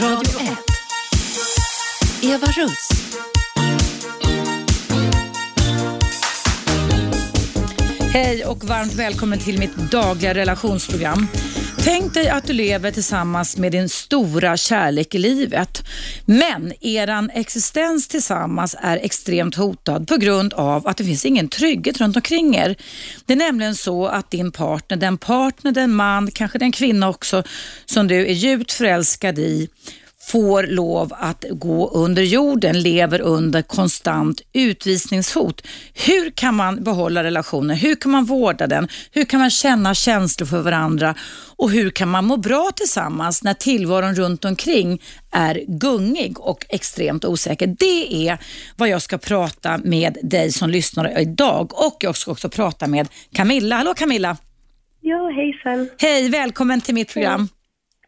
Radio 1. Eva Russ. Hej och varmt välkommen till mitt dagliga relationsprogram. Tänk dig att du lever tillsammans med din stora kärlek i livet. Men eran existens tillsammans är extremt hotad på grund av att det finns ingen trygghet runt omkring er. Det är nämligen så att din partner, den partner, den man, kanske den kvinna också som du är djupt förälskad i får lov att gå under jorden, lever under konstant utvisningshot. Hur kan man behålla relationen? Hur kan man vårda den? Hur kan man känna känslor för varandra? Och hur kan man må bra tillsammans när tillvaron runt omkring är gungig och extremt osäker? Det är vad jag ska prata med dig som lyssnar idag och jag ska också prata med Camilla. Hallå Camilla! Ja, hejsan. Hej, välkommen till mitt program.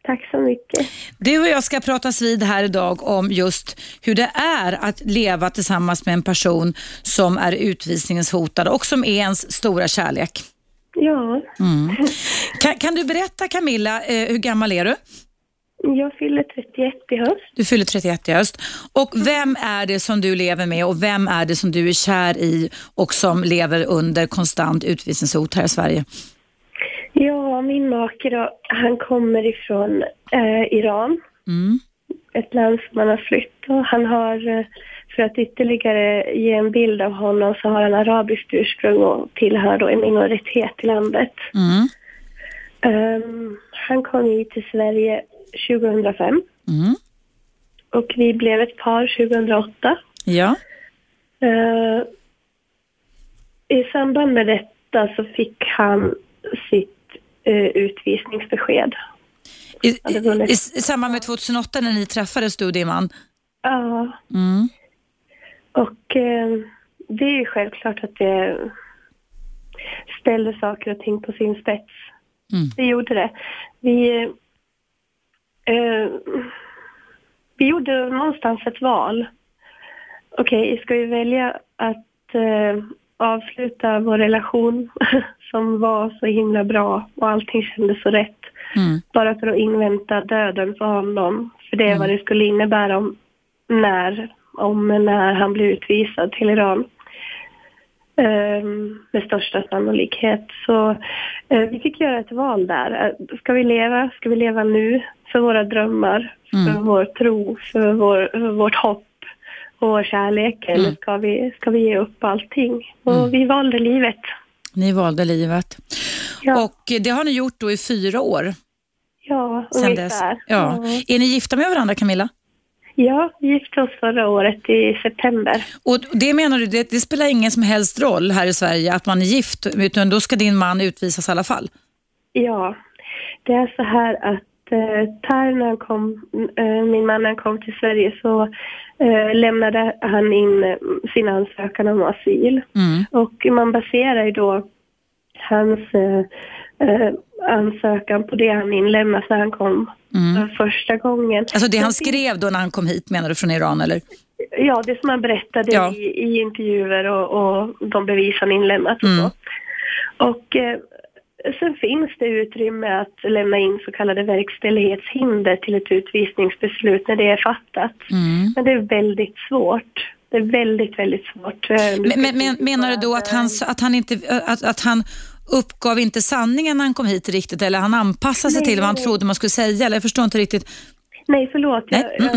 Tack så mycket. Du och jag ska pratas vid här idag om just hur det är att leva tillsammans med en person som är utvisningshotad och som är ens stora kärlek. Ja, Kan, kan du berätta Camilla, eh, hur gammal är du? jag fyller 31 i höst. Du fyller 31 i höst. Och vem är det som du lever med och vem är det som du är kär i och som lever under konstant utvisningshot här i Sverige? Ja, min make då, han kommer ifrån eh, Iran. Mm. Ett land som han har flytt och han har, eh, för att ytterligare ge en bild av honom så har han arabiskt ursprung och tillhör då en minoritet i landet. Mm. Ehm, han kom hit till Sverige 2005 Mm. och vi blev ett par 2008. Ja. Eh, I samband med detta så fick han sitt uh, utvisningsbesked. I, i. I samband med 2008 när ni träffades du och din man? Ja, Mm. och eh, det är ju självklart att det ställer saker och ting på sin spets. Mm. Det gjorde det. Vi, eh, vi gjorde någonstans ett val. Okej, ska vi välja att eh, avsluta vår relation som var så himla bra och allting kändes så rätt Mm. bara för att invänta döden för honom. För det är vad det skulle innebära om när, om när han blir utvisad till Iran. Ehm, med största sannolikhet. Så eh, vi fick göra ett val där. Eh, Ska vi leva? Ska vi leva nu för våra drömmar, för Mm. vår tro, för, vår, för vårt hopp vår kärlek? Eller Mm. ska vi, ska vi ge upp allting? Och Mm. vi valde livet. Ni valde livet. Ja, Och det har ni gjort då i fyra år ja sedan ungefär. dess. Ja. Är ni gifta med varandra Camilla? Ja, vi gifte oss förra året i september. Och det menar du, det, det spelar ingen som helst roll här i Sverige att man är gift, utan då ska din man utvisas i alla fall? Ja, det är så här att eh, Per när han kom, eh, min man när han kom till Sverige så eh, lämnade han in eh, sin ansökan om asyl. Mm. Och man baserar ju då hans eh, eh, ansökan på det han inlämnade när han kom Mm. första gången. Alltså det han skrev då när han kom hit menar du från Iran eller? Ja, det som han berättade Ja. i, i intervjuer och, och de bevis han inlämnat och Mm. så. Och eh, sen finns det utrymme att lämna in så kallade verkställighetshinder till ett utvisningsbeslut när det är fattat. Mm. Men det är väldigt svårt. Det är väldigt, väldigt svårt. Eh, Men, men, menar du då att han, att han inte, att, att han uppgav inte sanningen när han kom hit riktigt eller han anpassade sig Nej, till vad han trodde man skulle säga eller jag förstår inte riktigt. Nej, förlåt. Jag, Nej.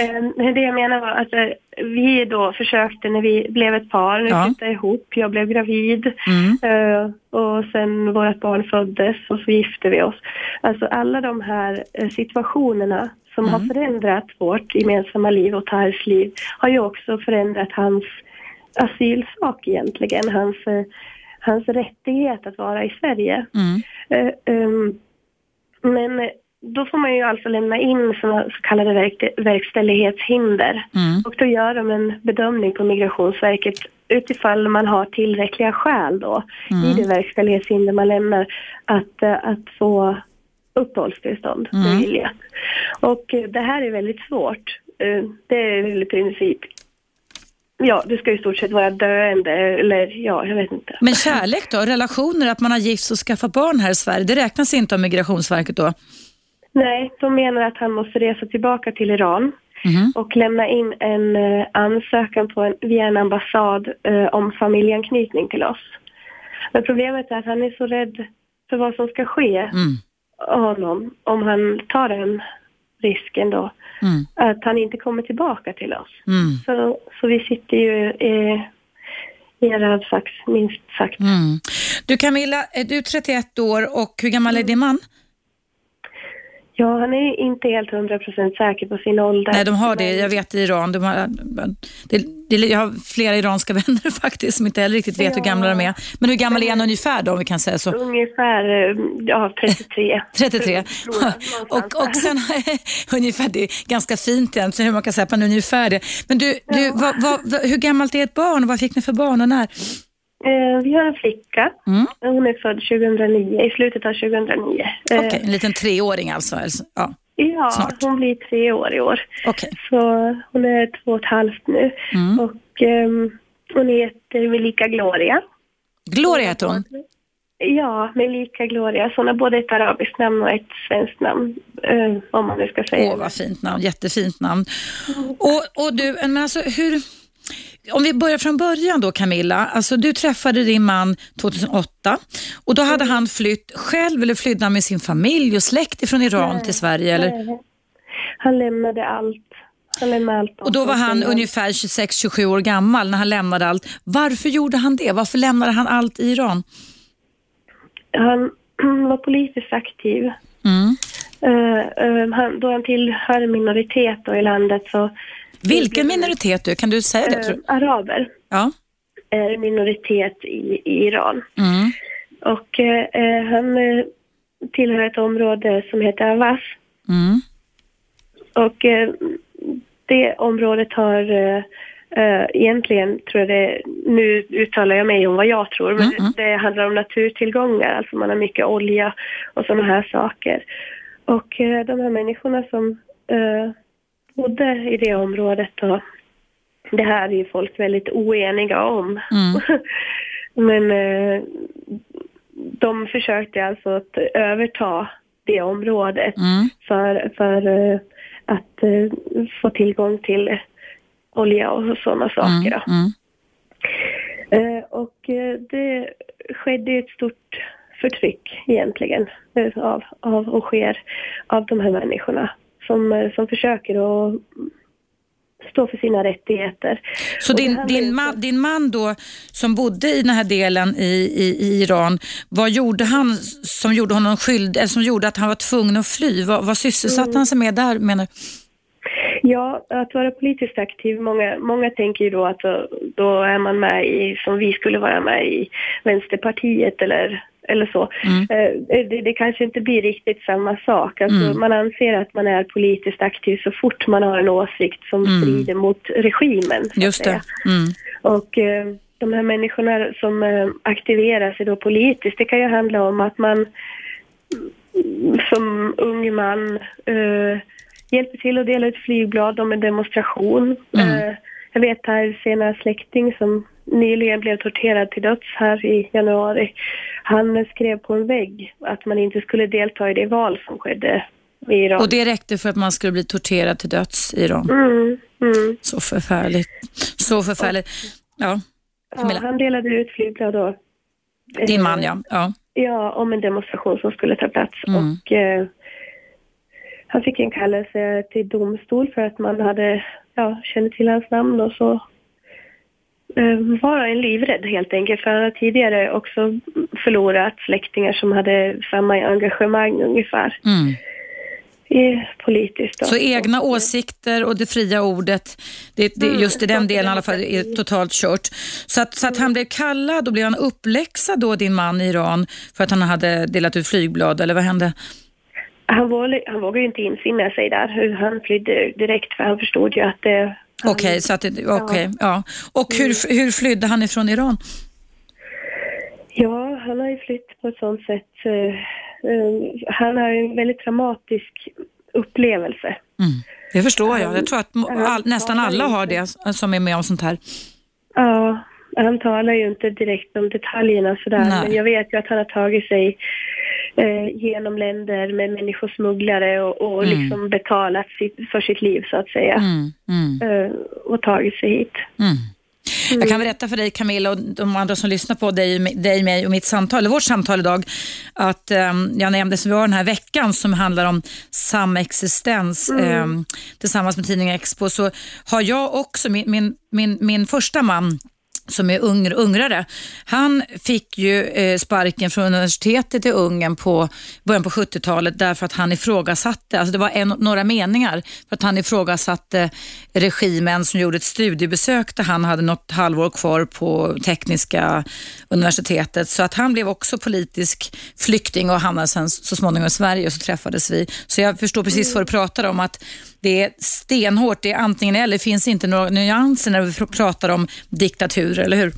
eh, eh, det jag menar var att eh, vi då försökte när vi blev ett par, när Ja. vi flyttade ihop, jag blev gravid Mm. och sen vårt barn föddes och så gifte vi oss. Alltså alla de här situationerna som Mm. har förändrat vårt gemensamma liv och Tahrs liv har ju också förändrat hans asylsak egentligen, hans, hans rättighet att vara i Sverige. Mm. Eh, ehm, men då får man ju alltså lämna in såna så kallade verk- verkställighetshinder. Mm. Och då gör de en bedömning på Migrationsverket utifall man har tillräckliga skäl då Mm. i det verkställighetshinder man lämnar att, eh, att få uppehållstillstånd Mm. beviljat. Och eh, det här är väldigt svårt. Eh, Det är väl i princip Ja, du ska i stort sett vara döende eller ja, jag vet inte. Men kärlek då? Relationer, att man har gift och skaffat barn här i Sverige, det räknas inte av Migrationsverket då? Nej, de menar att han måste resa tillbaka till Iran Mhm. och lämna in en eh, ansökan på en, via en ambassad eh, om familjeanknytning till oss. Men problemet är att han är så rädd för vad som ska ske Mm. honom om han tar den risken då. Mm. Att han inte kommer tillbaka till oss. Mm. Så, så vi sitter ju i, i en rävsax, minst sagt. Mm. Du Camilla, är du 31 år och hur gammal är din man? Ja, han är inte helt hundra procent säker på sin ålder. Nej, de har det. Jag vet i Iran. De har, det, det, jag har flera iranska vänner faktiskt som inte heller riktigt vet hur gamla de är. Men hur gammal är han ungefär då, om vi kan säga så? Ungefär, eh, ja, 33. 33. Tror jag, någonstans och, och sen ungefär, det är ganska fint egentligen hur man kan säga på ungefär det. Men du, du vad, vad, vad, hur gammalt är ett barn? Vad fick ni för barn och när? Eh, vi har en flicka. Mm. Hon är född 2009, i slutet av 2009. Eh, Okej, en liten treåring alltså. alltså ja, Ja, snart. hon blir tre år i år. okej. Så hon är två och ett halvt nu. Mm. Och ehm, hon heter Melika Gloria. Gloria heter hon. Ja, Melika Gloria. Så hon har både ett arabiskt namn och ett svenskt namn. Eh, om man nu ska säga. Åh, vad fint namn. Jättefint namn. Och, och du, men alltså hur... Om vi börjar från början då Camilla. Alltså du träffade din man 2008 och då hade han flytt själv eller flydde han med sin familj och släkt ifrån Iran till Sverige? Eller? Nej. Han lämnade allt. Han lämnade allt. Och då var han ungefär 26-27 år gammal när han lämnade allt. Varför gjorde han det? Varför lämnade han allt i Iran? Han var politiskt aktiv. Mm. Eh, eh, han, då han tillhör minoritet i landet så... Vilken minoritet du? Kan du säga det? Eh, araber Ja. är minoritet i, i Iran. Mm. Och eh, han eh, tillhör ett område som heter Avas. Mm. Och eh, det området har eh, eh, egentligen, tror jag det, nu uttalar jag mig om vad jag tror, men Mm, mm. det handlar om naturtillgångar, alltså man har mycket olja och sådana här saker. Och eh, de här människorna som eh, bodde i det området då, det här är ju folk väldigt oeniga om. Mm. Men eh, de försökte alltså att överta det området Mm. för, för eh, att eh, få tillgång till olja och sådana saker. Mm. Mm. Eh, och eh, det skedde ett stort förtryck egentligen eh, av, av och sker av de här människorna som, eh, som försöker att stå för sina rättigheter. Så din, din, man, din man då, som bodde i den här delen i, i, i Iran, vad gjorde han som gjorde, honom skyld, eller som gjorde att han var tvungen att fly? Vad, vad sysselsatte Mm. han sig med där menar? Ja, att vara politiskt aktiv, många, många tänker ju då att då är man med i, som vi skulle vara med i, Vänsterpartiet eller, eller så. Mm. Eh, Det, det kanske inte blir riktigt samma sak. Alltså, Mm. Man anser att man är politiskt aktiv så fort man har en åsikt som Mm. strider mot regimen. Just det. Mm. Och eh, de här människorna som eh, aktiverar sig då politiskt, det kan ju handla om att man mm, som ung man eh, hjälper till att dela ut flygblad om en demonstration. Mm. Eh, jag vet här senare släkting som nyligen blev torterad till döds här i januari. Han skrev på en vägg att man inte skulle delta i det val som skedde i Iran. Och det räckte för att man skulle bli torterad till döds i Iran. Mm, mm. Så förfärligt. Så förfärligt. Ja, Ja, han delade ut flygblad då. Din Eh, man ja. ja. Ja, om en demonstration som skulle ta plats. Mm. Och eh, han fick en kallelse till domstol för att man hade, ja, kände till hans namn och så eh, var han livrädd helt enkelt. För han hade tidigare också förlorat släktingar som hade samma engagemang ungefär Mm. i politiskt. då. Så egna Och, åsikter och det fria ordet, det, det, Mm, just i den delen i alla fall, är totalt kört. Så att, så att han blev kallad, då blev han uppläxad då, din man i Iran, för att han hade delat ut flygblad, eller vad hände? Han, vågade, han vågade ju inte infinna sig där. Han flydde direkt för han förstod ju att det... Okej, så att det, okej, ja. Och hur, hur flydde han ifrån Iran? Ja, han har ju flytt på ett sånt sätt. eh, eh, han har ju en väldigt traumatisk upplevelse. Mm. Det förstår jag. Jag tror att all, nästan alla har det som är med om sånt här. Ja, han talar ju inte direkt om detaljerna sådär, Nej. men jag vet ju att han har tagit sig eh, genom länder med människosmugglare och, och Mm. liksom betalat sitt, för sitt liv så att säga. Mm, mm, Eh, och tagit sig hit. mm. Jag kan berätta för dig Camilla och de andra som lyssnar på dig, dig mig och mitt samtal, eller vårt samtal idag, att um, jag nämnde som vi har den här veckan som handlar om samexistens um, tillsammans med tidningen Expo, så har jag också, min, min, min, min första man som är ungr ungrare, han fick ju eh, sparken från universitetet i Ungern på början på 70-talet därför att han ifrågasatte, alltså det var en, några meningar, för att han ifrågasatte regimen som gjorde ett studiebesök där han hade något halvår kvar på tekniska universitetet. Så att han blev också politisk flykting och hamnade sen så småningom i Sverige och så träffades vi. Så jag förstår precis vad du pratar om, att det är stenhårt, det är antingen eller, det finns inte några nyanser när vi pratar om diktatur, eller hur?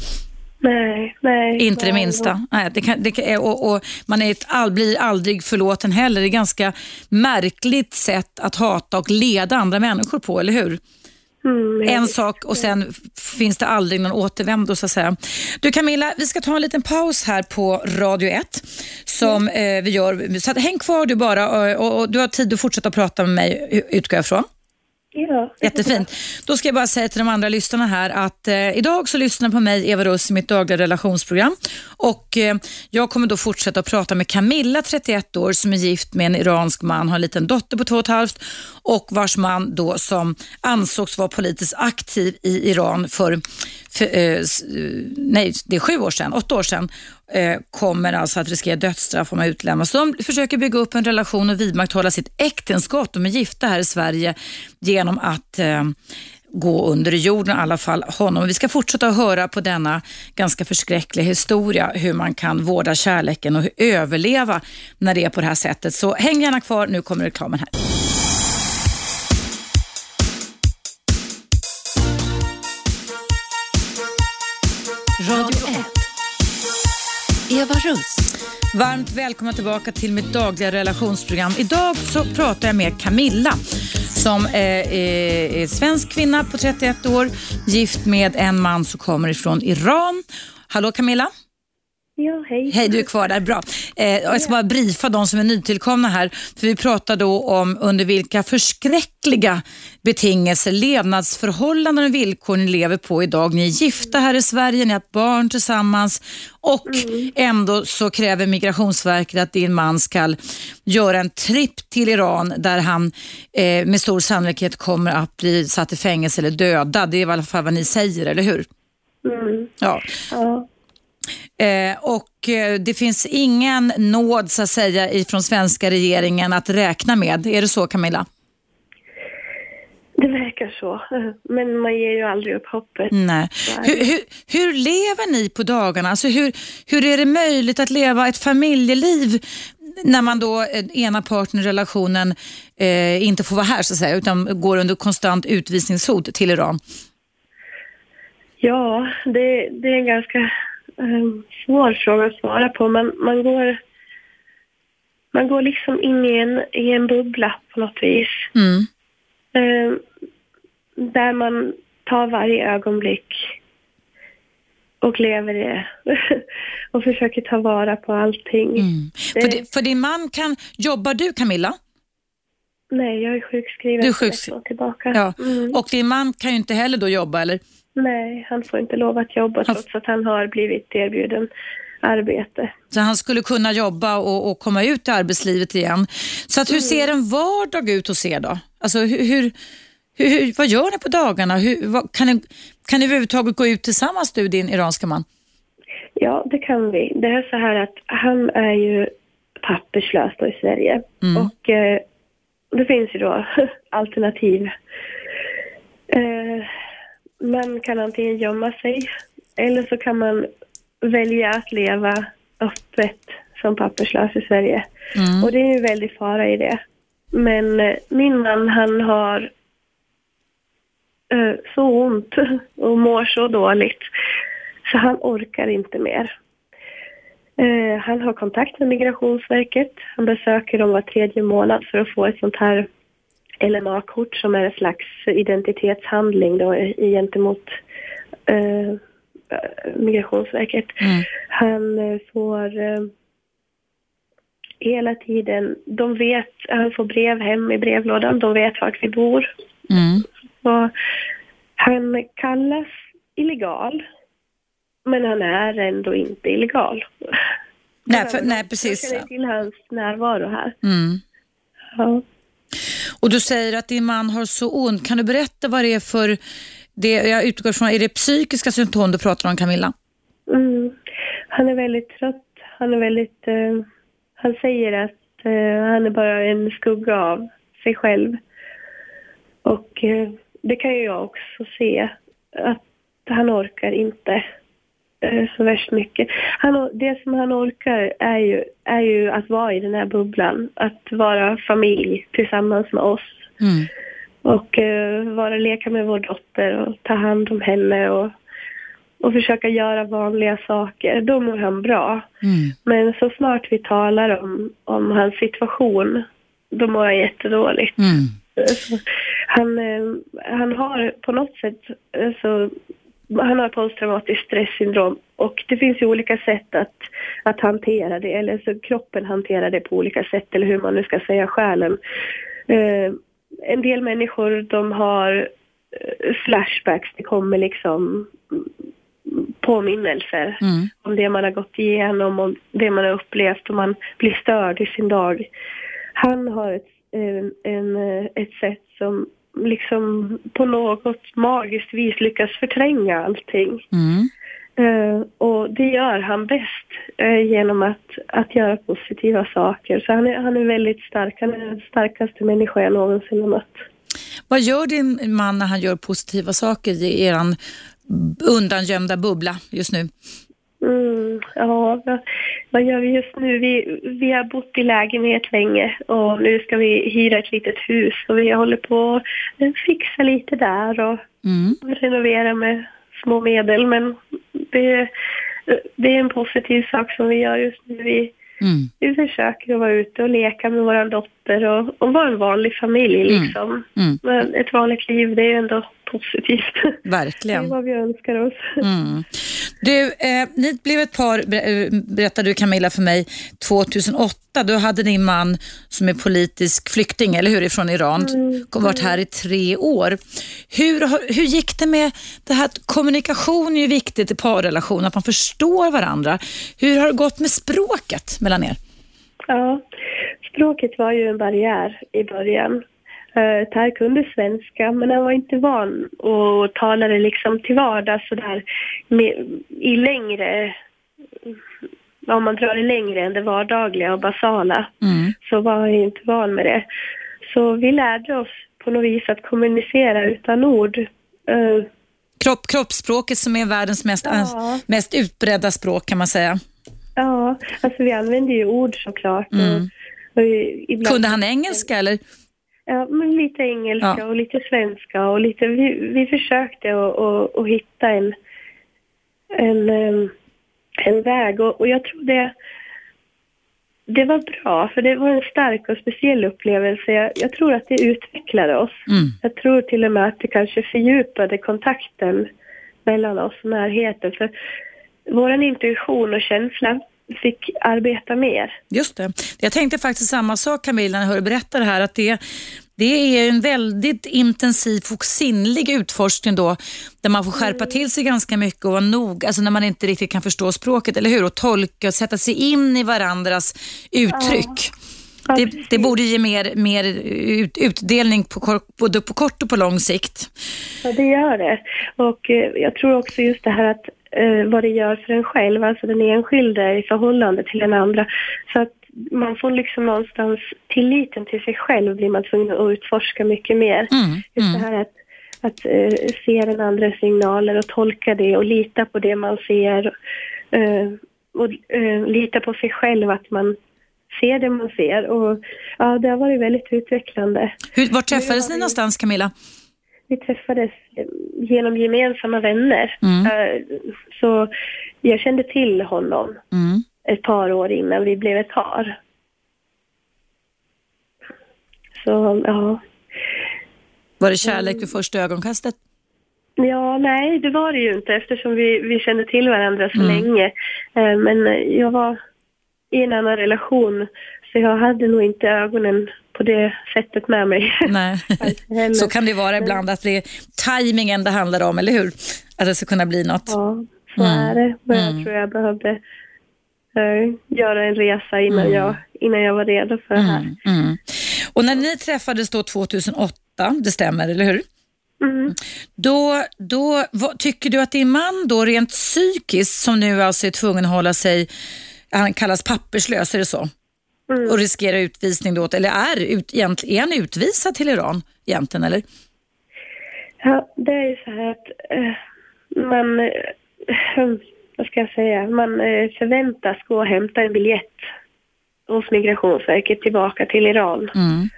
Nej, nej. Inte det minsta. Nej, det kan, det kan, och, och man är ett, all, blir aldrig förlåten heller. Det är ett ganska märkligt sätt att hata och leda andra människor på, eller hur? Mm, En sak och sen finns det aldrig någon återvändo så att säga. Du Camilla, vi ska ta en liten paus här på Radio 1 som eh, vi gör. Så häng kvar du bara och, och, och du har tid att fortsätta prata med mig utgår jag ifrån. Ja, Jättefint. Då ska jag bara säga till de andra lyssnarna här att eh, idag så lyssnar på mig, Eva Russ, i mitt dagliga relationsprogram. Och eh, Jag kommer då fortsätta att prata med Camilla, 31 år, som är gift med en iransk man, har en liten dotter på två och ett halvt och vars man då som ansågs vara politiskt aktiv i Iran för, för eh, eh nej, det är sju år sedan, åtta år sedan, Eh, kommer alltså att riskera dödsstraff om han utlämnas. De försöker bygga upp en relation och vidmakthålla sitt äktenskap. De är gifta här i Sverige genom att eh, gå under jorden, i alla fall honom. Vi ska fortsätta att höra på denna ganska förskräckliga historia, hur man kan vårda kärleken och överleva när det är på det här sättet. Så häng gärna kvar, nu kommer reklamen här. Radio Eva Russ. Varmt välkomna tillbaka till mitt dagliga relationsprogram. Idag så pratar jag med Camilla som är, är, är svensk kvinna på 31 år, gift med en man som kommer ifrån Iran. Hallå Camilla? Ja, hej. Hej, du är kvar där. Bra. Eh, jag ska bara briefa de som är nytillkomna här. För Vi pratar då om under vilka förskräckliga betingelser, levnadsförhållanden och villkor ni lever på idag. Ni är gifta här i Sverige, ni har ett barn tillsammans och ändå så kräver Migrationsverket att din man ska göra en tripp till Iran där han eh, med stor sannolikhet kommer att bli satt i fängelse eller dödad. Det är i alla fall vad ni säger, eller hur? Mm, Ja. ja. Eh, och eh, det finns ingen nåd så att säga ifrån svenska regeringen att räkna med. Är det så Camilla? Det verkar så. Men man ger ju aldrig upp hoppet. Nej. Hur, hur, hur lever ni på dagarna? Alltså hur, hur är det möjligt att leva ett familjeliv när man då, eh, ena parten i relationen eh, inte får vara här så att säga, utan går under konstant utvisningshot till Iran? Ja, det, det är en ganska eh, svår fråga att svara på. Man, man, går, man går liksom in i en, i en bubbla på något vis. Mm. Eh, där man tar varje ögonblick och lever det och försöker ta vara på allting. Mm. Det- För, di- för din man kan, jobbar du Camilla? Nej, jag är sjukskriven Du är sedan sjukskri- ett år tillbaka. Ja. Mm. Och din man kan ju inte heller då jobba eller? Nej, han får inte lov att jobba Han- trots att han har blivit erbjuden arbete. Så han skulle kunna jobba och, och komma ut i arbetslivet igen. Så att hur ser en vardag ut hos er då? Alltså hur, hur, hur, vad gör ni på dagarna? Hur, vad, kan, ni, kan ni överhuvudtaget gå ut tillsammans du, din iranska man? Ja, det kan vi. Det är så här att han är ju papperslös då i Sverige. Mm. Och eh, det finns ju då alternativ. Eh, man kan antingen gömma sig eller så kan man välja att leva öppet som papperslös i Sverige. Mm. Och det är ju väldigt fara i det. Men eh, min man han har eh, så ont och mår så dåligt så han orkar inte mer. Eh, han har kontakt med Migrationsverket. Han besöker dem var tredje månad för att få ett sånt här LMA-kort som är en slags identitetshandling då, gentemot eh, Migrationsverket. Mm. Han eh, får eh, hela tiden. De vet, han får brev hem i brevlådan, de vet vart vi bor. Mm. Och han kallas illegal, men han är ändå inte illegal. Nej, för, nej, Jag precis. känner till hans närvaro här. Mm. Ja. Och du säger att din man har så ont. Kan du berätta vad det är för, det, jag utgår från, är det psykiska symptom du pratar om Camilla? Mm. Han är väldigt trött. Han är väldigt... uh, han säger att uh, han är bara en skugga av sig själv. Och uh, det kan ju jag också se. Att han orkar inte så värst mycket. Han, det som han orkar är ju, är ju att vara i den här bubblan. Att vara familj tillsammans med oss. Mm. Och eh, vara leka med vår dotter och ta hand om henne och, och försöka göra vanliga saker. Då mår han bra. Mm. Men så snart vi talar om, om hans situation, då mår han jättedåligt. Mm. Så Han, eh, han har på något sätt, eh, så, han har posttraumatiskt stresssyndrom och det finns ju olika sätt att, att hantera det, eller så kroppen hanterar det på olika sätt, eller hur man nu ska säga, själen. Eh, en del människor de har eh, flashbacks, det kommer liksom påminnelser Mm. om det man har gått igenom, om det man har upplevt och man blir störd i sin dag. Han har ett, en, en, ett sätt som liksom på något magiskt vis lyckas förtränga allting. Mm. Eh, och det gör han bäst eh, genom att, att göra positiva saker. Så han är, han är väldigt stark. Han är den starkaste människa jag någonsin har mött. Vad gör din man när han gör positiva saker i eran undangömda bubbla just nu? Mm, ja, vad, vad gör vi just nu? Vi, vi har bott i lägenhet länge och nu ska vi hyra ett litet hus och vi håller på att fixa lite där och Mm. renovera med små medel. Men det, det är en positiv sak som vi gör just nu. Vi, Mm. vi försöker att vara ute och leka med vår dotter och, och vara en vanlig familj liksom. Mm. Men ett vanligt liv, det är ju ändå positivt. Det är Verkligen. vad vi önskar oss. Mm. Du, eh, ni blev ett par, eh, berättade du Camilla för mig, 2008. Då hade din man som är politisk flykting, eller hur, ifrån Iran, kom varit här i tre år. Hur, hur gick det med det här, att kommunikation är ju viktigt i parrelation, att man förstår varandra. Hur har det gått med språket mellan er? Ja, språket var ju en barriär i början. Uh, Per kunde svenska, men han var inte van att tala det liksom till vardags sådär med, i längre, om man drar det längre än det vardagliga och basala, Mm. så var han inte van med det. Så vi lärde oss på något vis att kommunicera utan ord. Eh, Kropp, kroppsspråket som är världens mest, Ja. mest utbredda språk kan man säga. ja, alltså vi använde ju ord såklart. Mm. Och, och. Kunde han engelska eller? Ja, men lite engelska Ja. och lite svenska och lite, vi, vi försökte att, hitta en, en, en väg och, och jag tror det, det var bra för det var en stark och speciell upplevelse. Jag, jag tror att det utvecklade oss. Mm. Jag tror till och med att det kanske fördjupade kontakten mellan oss närheten för vår intuition och känsla fick arbeta mer. Just det. Jag tänkte faktiskt samma sak Camilla när jag hörde berätta det här att det, det är en väldigt intensiv och sinnlig utforskning då där man får skärpa till sig ganska mycket och vara nog, alltså när man inte riktigt kan förstå språket, eller hur? Och tolka och sätta sig in i varandras uttryck. Ja, Det, det borde ge mer, mer ut, utdelning på, både på kort och på lång sikt. Ja, det gör det. Och eh, jag tror också just det här att eh, vad det gör för en själv, alltså den enskilde i förhållande till den andra. Så att man får liksom någonstans tilliten till sig själv blir man tvungen att utforska mycket mer. Mm, Just mm. det här att, att eh, se den andra signaler och tolka det och lita på det man ser. Eh, och eh, lita på sig själv att man ser det man ser. Och ja, det har varit väldigt utvecklande. Hur, var träffades ni någonstans Camilla? Vi träffades eh, genom gemensamma vänner. Mm. Eh, Så jag kände till honom Mm. ett par år innan vi blev ett par. Så ja. Var det kärlek vid första ögonkastet? Ja, nej, det var det ju inte eftersom vi, vi kände till varandra så Mm. länge. Eh, Men jag var, i en annan relation. Så jag hade nog inte ögonen på det sättet med mig. Nej, så kan det vara ibland att det är tajmingen det handlar om, eller hur? Att det ska kunna bli något. Ja, så mm. är det. Men jag mm. tror jag behövde uh, göra en resa innan, mm. jag, innan jag var redo för det här. Mm, mm. Och när ni träffades då 2008, det stämmer, eller hur? Mm. Då, då vad, tycker du att din man då rent psykiskt, som nu alltså är tvungen att hålla sig, han kallas papperslös, är det så? Mm. Och riskerar utvisning då, eller är, ut, är han utvisad till Iran egentligen, eller? Ja, det är ju så här att eh, man, eh, vad ska jag säga, man eh, förväntas gå och hämta en biljett hos Migrationsverket tillbaka till Iran. Mm.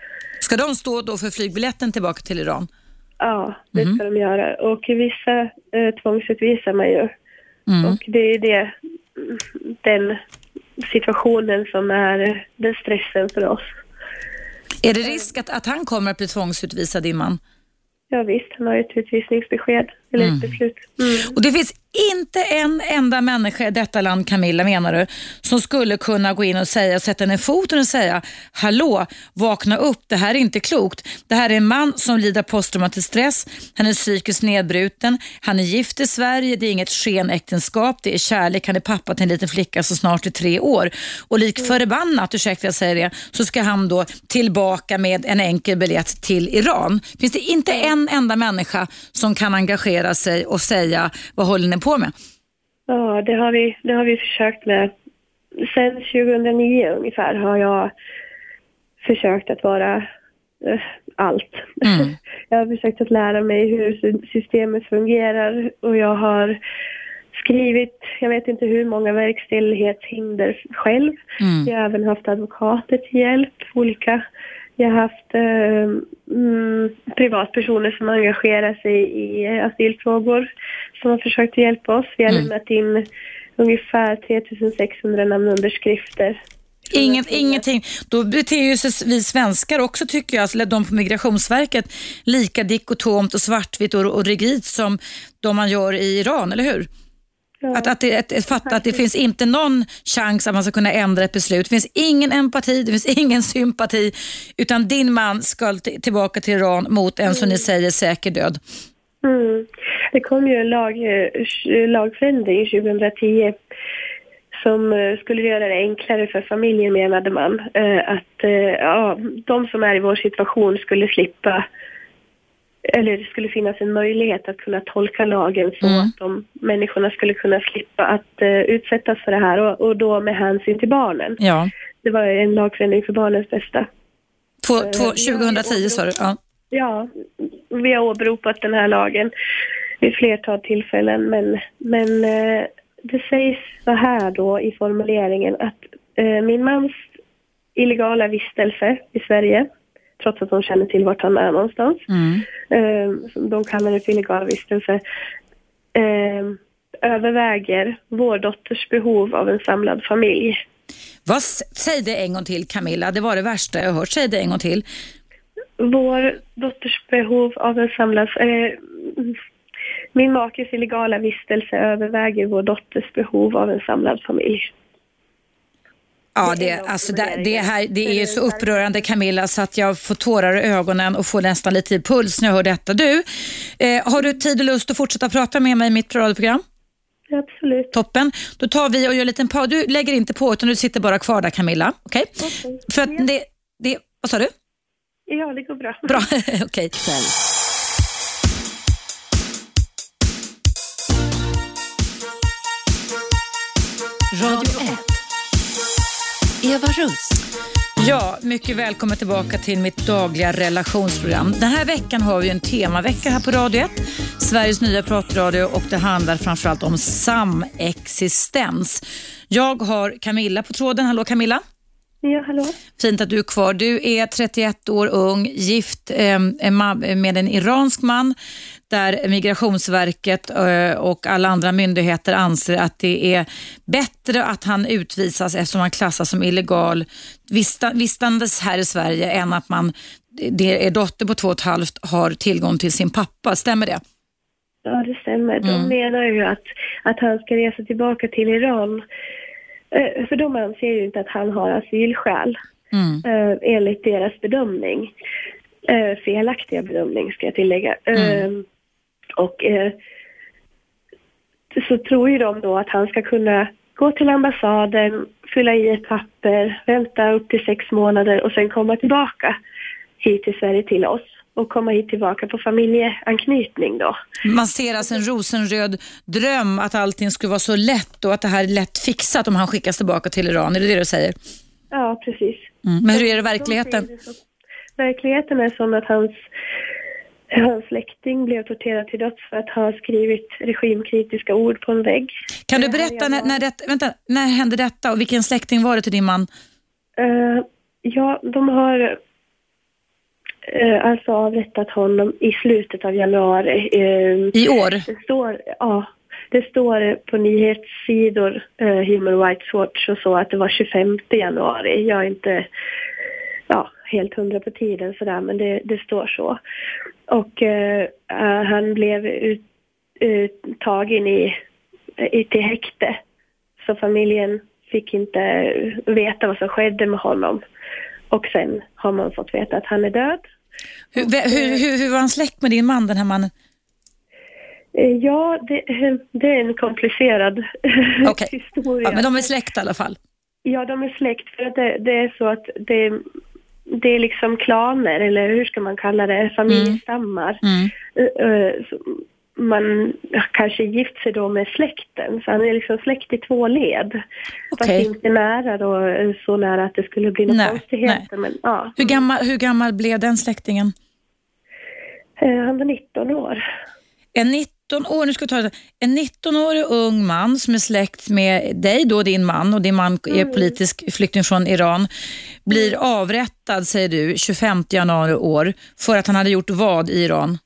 Ska de stå då för flygbiljetten tillbaka till Iran? Ja, det mm. ska de göra. Och vissa eh, tvångsutvisar man ju. Mm. Och det är det, den situationen som är den stressen för oss. Är det risk att, att han kommer att bli tvångsutvisad, din man? Ja, visst, han har ett utvisningsbesked, eller ett mm. beslut. Mm. Och det finns inte en enda människa i detta land, Camilla menar du, som skulle kunna gå in och säga, sätta ner foten och säga, hallå, vakna upp, det här är inte klokt. Det här är en man som lider posttraumatisk stress, han är psykiskt nedbruten, han är gift i Sverige, det är inget skenäktenskap, det är kärlek, han är pappa till en liten flicka som snart är tre år. Och lik mm. förbannat, ursäkta jag säger det, så ska han då tillbaka med en enkel biljett till Iran. Finns det inte en enda människa som kan engagera sig och säga, vad håller ni på med? Ja, det har vi, det har vi försökt med. Sen 2009 ungefär har jag försökt att vara äh, allt. Mm. Jag har försökt att lära mig hur systemet fungerar och jag har skrivit, jag vet inte hur många verkställighetshinder själv. Mm. Jag har även haft advokater till hjälp, olika jag har haft eh, mm, privatpersoner som engagerar sig i asylfrågor som har försökt hjälpa oss. Vi har mm. lämnat in ungefär 3600 namnunderskrifter. Ingen, ingenting. Då beter sig vi svenskar också tycker jag, alltså de på Migrationsverket, lika dikotomt och svartvitt och, och rigidt som de man gör i Iran, eller hur? Ja. Att, att, det, att, att fatta att det finns inte någon chans att man ska kunna ändra ett beslut. Det finns ingen empati, det finns ingen sympati, utan din man ska tillbaka till Iran mot en, mm. som ni säger, säker död. Mm. Det kom ju en lag, eh, lagförändring 2010 som eh, skulle göra det enklare för familjen menade man. Eh, att ja, de som är i vår situation skulle slippa eller det skulle finnas en möjlighet att kunna tolka lagen så mm. att de människorna skulle kunna slippa att uh, utsättas för det här och, och, då med hänsyn till barnen. Ja. Det var en lagförändring för barnens bästa. Två, två, 2010 sa du? Ja. ja, vi har åberopat den här lagen vid flertal tillfällen men, men uh, det sägs så här då i formuleringen att uh, min mans illegala vistelse i Sverige trots att de känner till vart han är någonstans. Mm. Eh, de kallar det för illegal vistelse. Eh, överväger vår dotters behov av en samlad familj. Vad, säg det en gång till Camilla, det var det värsta jag hört. Säg det en gång till. Vår dotters behov av en samlad... Eh, min makes illegala vistelse överväger vår dotters behov av en samlad familj. Ja, det, alltså det, det, här, det är så upprörande Camilla så att jag får tårar i ögonen och får nästan lite puls när jag hör detta. Du, eh, har du tid och lust att fortsätta prata med mig i mitt radioprogram? Absolut. Toppen. Då tar vi och gör en liten paus. Du lägger inte på utan du sitter bara kvar där Camilla. Okej? Okay? okay. För att det, det, vad sa du? Ja, det går bra. Bra, okej. Okay. Eva Russ. Ja, mycket välkommen tillbaka till mitt dagliga relationsprogram. Den här veckan har vi en temavecka här på Radio 1, Sveriges nya pratradio och det handlar framförallt om samexistens. Jag har Camilla på tråden. Hallå Camilla. Ja, hallå. Fint att du är kvar. Du är 31 år ung, gift eh, med en iransk man där Migrationsverket eh, och alla andra myndigheter anser att det är bättre att han utvisas eftersom han klassas som illegal vistandes här i Sverige än att man, det är dotter på två och ett halvt har tillgång till sin pappa. Stämmer det? Ja, det stämmer. De mm. menar ju att, att han ska resa tillbaka till Iran Eh, för de anser ju inte att han har asylskäl Mm. eh, enligt deras bedömning. Felaktiga bedömning ska jag tillägga. Mm. Och eh, så tror ju de då att han ska kunna gå till ambassaden, fylla i ett papper, vänta upp till sex månader och sen komma tillbaka hit till Sverige till oss och komma hit tillbaka på familjeanknytning då. Man ser alltså en rosenröd dröm att allting skulle vara så lätt och att det här är lätt fixat om han skickas tillbaka till Iran. Är det det du säger? Ja, precis. Mm. Men hur är det i verkligheten? De det. Verkligheten är sån att hans, hans släkting blev torterad till döds för att ha skrivit regimkritiska ord på en vägg. Kan du berätta när, när, det, vänta, när hände detta och vilken släkting var det till din man? Eh, ja, de har eh, alltså avrättat honom i slutet av januari. Eh, I år? det står, ja, det står på nyhetssidor, Human Rights Watch och så, att det var 25 januari. Jag är inte ja, helt hundra på tiden sådär, men det, det står så. Och eh, eh, han blev ut, ut, tagen i, i, till häkte. Så familjen fick inte veta vad som skedde med honom. Och sen har man fått veta att han är död. Hur, hur, hur, hur var han släkt med din man, den här mannen? Eh, Ja, det, det är en komplicerad Okej. historia. Ja, men de är släkt i alla fall. Ja, de är släkt för att det, det är så att det, det är liksom klaner, eller hur ska man kalla det, familjestammar. Mm. Eh, eh, så Man kanske gift sig då med släkten, så han är liksom släkt i två led. Fast Okej. inte nära då, eh, så nära att det skulle bli några konstigheter. Men, ja. Hur, gammal, hur gammal blev den släktingen? Eh, Han var 19 år. En 19 år, nu ska ta det. En 19-årig ung man som är släkt med dig, då din man, och din man är politisk flykting från Iran, blir avrättad, säger du, 25 januari år för att han hade gjort vad i Iran?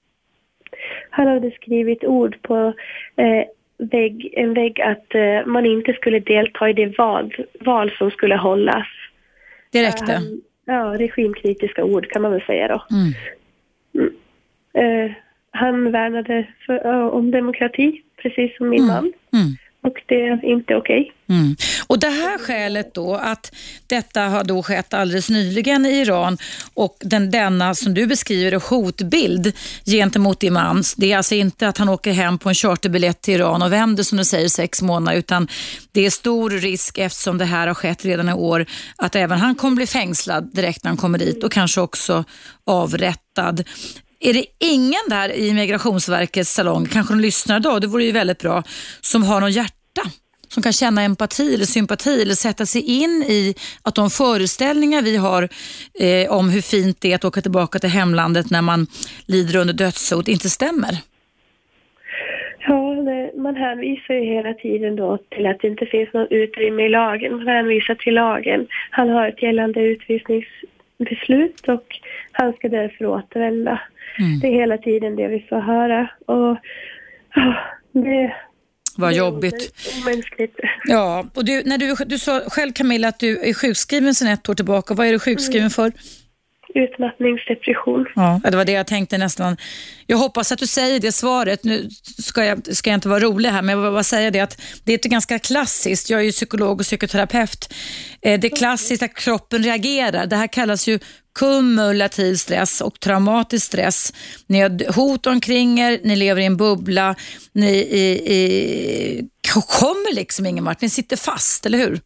Han hade skrivit ord på eh, vägg, en vägg att eh, man inte skulle delta i det val, val som skulle hållas. Det räckte. Han, ja, regimkritiska ord kan man väl säga då. Mm. Eh, han värnade för, om demokrati, precis som min man. Mm. Och det är inte okej. Mm. Och det här skälet då, att detta har då skett alldeles nyligen i Iran och den, denna, som du beskriver hotbild gentemot din man, det är alltså inte att han åker hem på en charterbiljett till Iran och vänder som du säger sex månader, utan det är stor risk eftersom det här har skett redan i år, att även han kommer bli fängslad direkt när han kommer dit och kanske också avrättad. Är det ingen där i Migrationsverkets salong, kanske de lyssnar idag, det vore ju väldigt bra, som har någon hjärta? Som kan känna empati eller sympati eller sätta sig in i att de föreställningar vi har eh, om hur fint det är att åka tillbaka till hemlandet när man lider under dödshot inte stämmer. Ja, man hänvisar ju hela tiden då till att det inte finns något utrymme i lagen. Man hänvisar till lagen. Han har ett gällande utvisningsbeslut och han ska därför återvända. Mm. Det är hela tiden det vi får höra. Och ja, det, Vad jobbigt. omänskligt. Ja, och du, när du, du sa själv Camilla att du är sjukskriven sedan ett år tillbaka. Vad är du sjukskriven för? Utmattningsdepression. Ja, det var det jag tänkte nästan. Jag hoppas att du säger det svaret. Nu ska jag, ska jag inte vara rolig här, men jag vill bara säga det att det är ett ganska klassiskt, jag är ju psykolog och psykoterapeut, eh, det är klassiskt att kroppen reagerar. Det här kallas ju kumulativ stress och traumatisk stress. Ni har hot omkring er, ni lever i en bubbla, ni i, i, kommer liksom ingen vart, ni sitter fast, eller hur?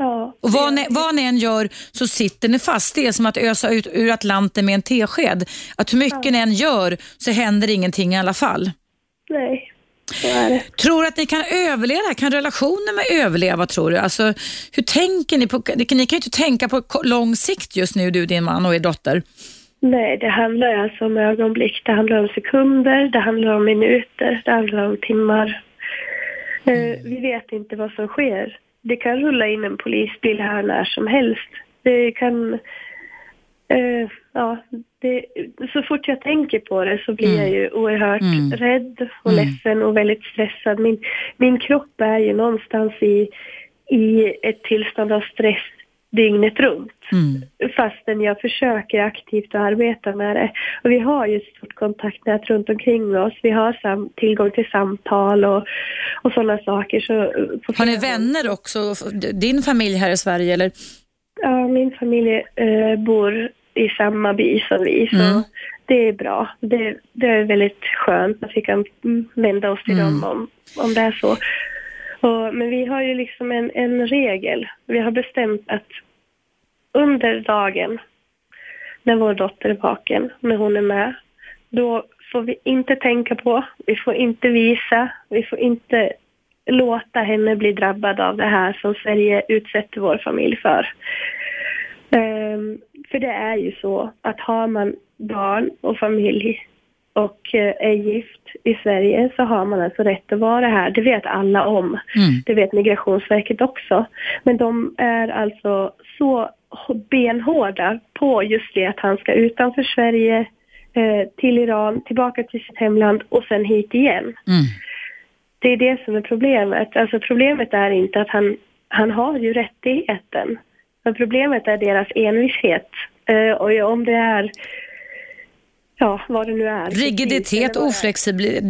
Ja, Och vad ni, vad ni än gör så sitter ni fast. Det är som att ösa ut ur Atlanten med en tesked. Att hur mycket ni än gör så händer ingenting i alla fall. nej, så är det. Tror du att ni kan överleva? Kan relationer med överleva tror du? Alltså, hur tänker ni? På, ni kan ju inte tänka på lång sikt just nu, du, din man och er dotter. Nej, det handlar alltså om ögonblick. Det handlar om sekunder, det handlar om minuter, det handlar om timmar. Eh, vi vet inte vad som sker. Det kan rulla in en polisbil här när som helst. Det kan... Eh, ja, det, så fort jag tänker på det så blir jag ju oerhört Mm. rädd och Mm. ledsen och väldigt stressad. Min, min kropp är ju någonstans i, i ett tillstånd av stress dygnet runt. Mm. Fastän jag försöker aktivt att arbeta med det. Och vi har ju ett stort kontaktnät runt omkring oss. Vi har sam tillgång till samtal och, och sådana saker. Så eh, Har ni vänner också? Din familj här i Sverige eller? Ja, min familj eh, bor i samma by som vi, så Mm. det är bra. Det, det är väldigt skönt att vi kan vända oss till Mm. dem om, om det är så. Och, men vi har ju liksom en, en regel. Vi har bestämt att under dagen, när vår dotter är vaken, när hon är med, då får vi inte tänka på, vi får inte visa, vi får inte låta henne bli drabbad av det här som Sverige utsätter vår familj för. Um, för det är ju så att har man barn och familj och eh, är gift i Sverige så har man alltså rätt att vara här. Det vet alla om. Mm. Det vet Migrationsverket också. Men de är alltså så benhårda på just det att han ska utanför Sverige, eh, till Iran, tillbaka till sitt hemland och sen hit igen. Mm. Det är det som är problemet. Alltså problemet är inte att han, han har ju rättigheten. Men problemet är deras envishet. Eh, och om det är, ja vad det nu är. Rigiditet,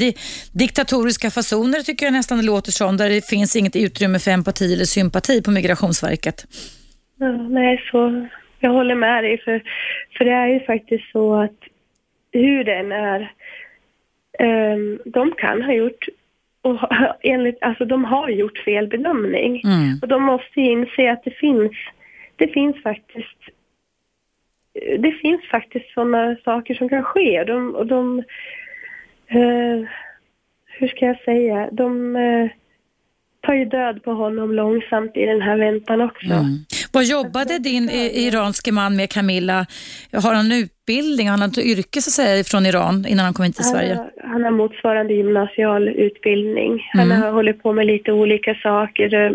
di, diktatoriska fasoner tycker jag nästan det låter som, där det finns inget utrymme för empati eller sympati på Migrationsverket. Ja, nej, så jag håller med dig. För, för det är ju faktiskt så att hur den är, ehm, de kan ha gjort, och enligt, alltså de har gjort fel bedömning. Mm. Och de måste inse att det finns, det finns faktiskt det finns faktiskt sådana saker som kan ske och de, och de eh, hur ska jag säga, de eh, tar ju död på honom långsamt i den här väntan också. Mm. Vad jobbade din eh, iranske man med Camilla? Har han utbildning, har han ett yrke så att säga från Iran innan han kom hit till Sverige? Han, har- han har motsvarande gymnasial utbildning. Han Mm. har hållit på med lite olika saker. Eh,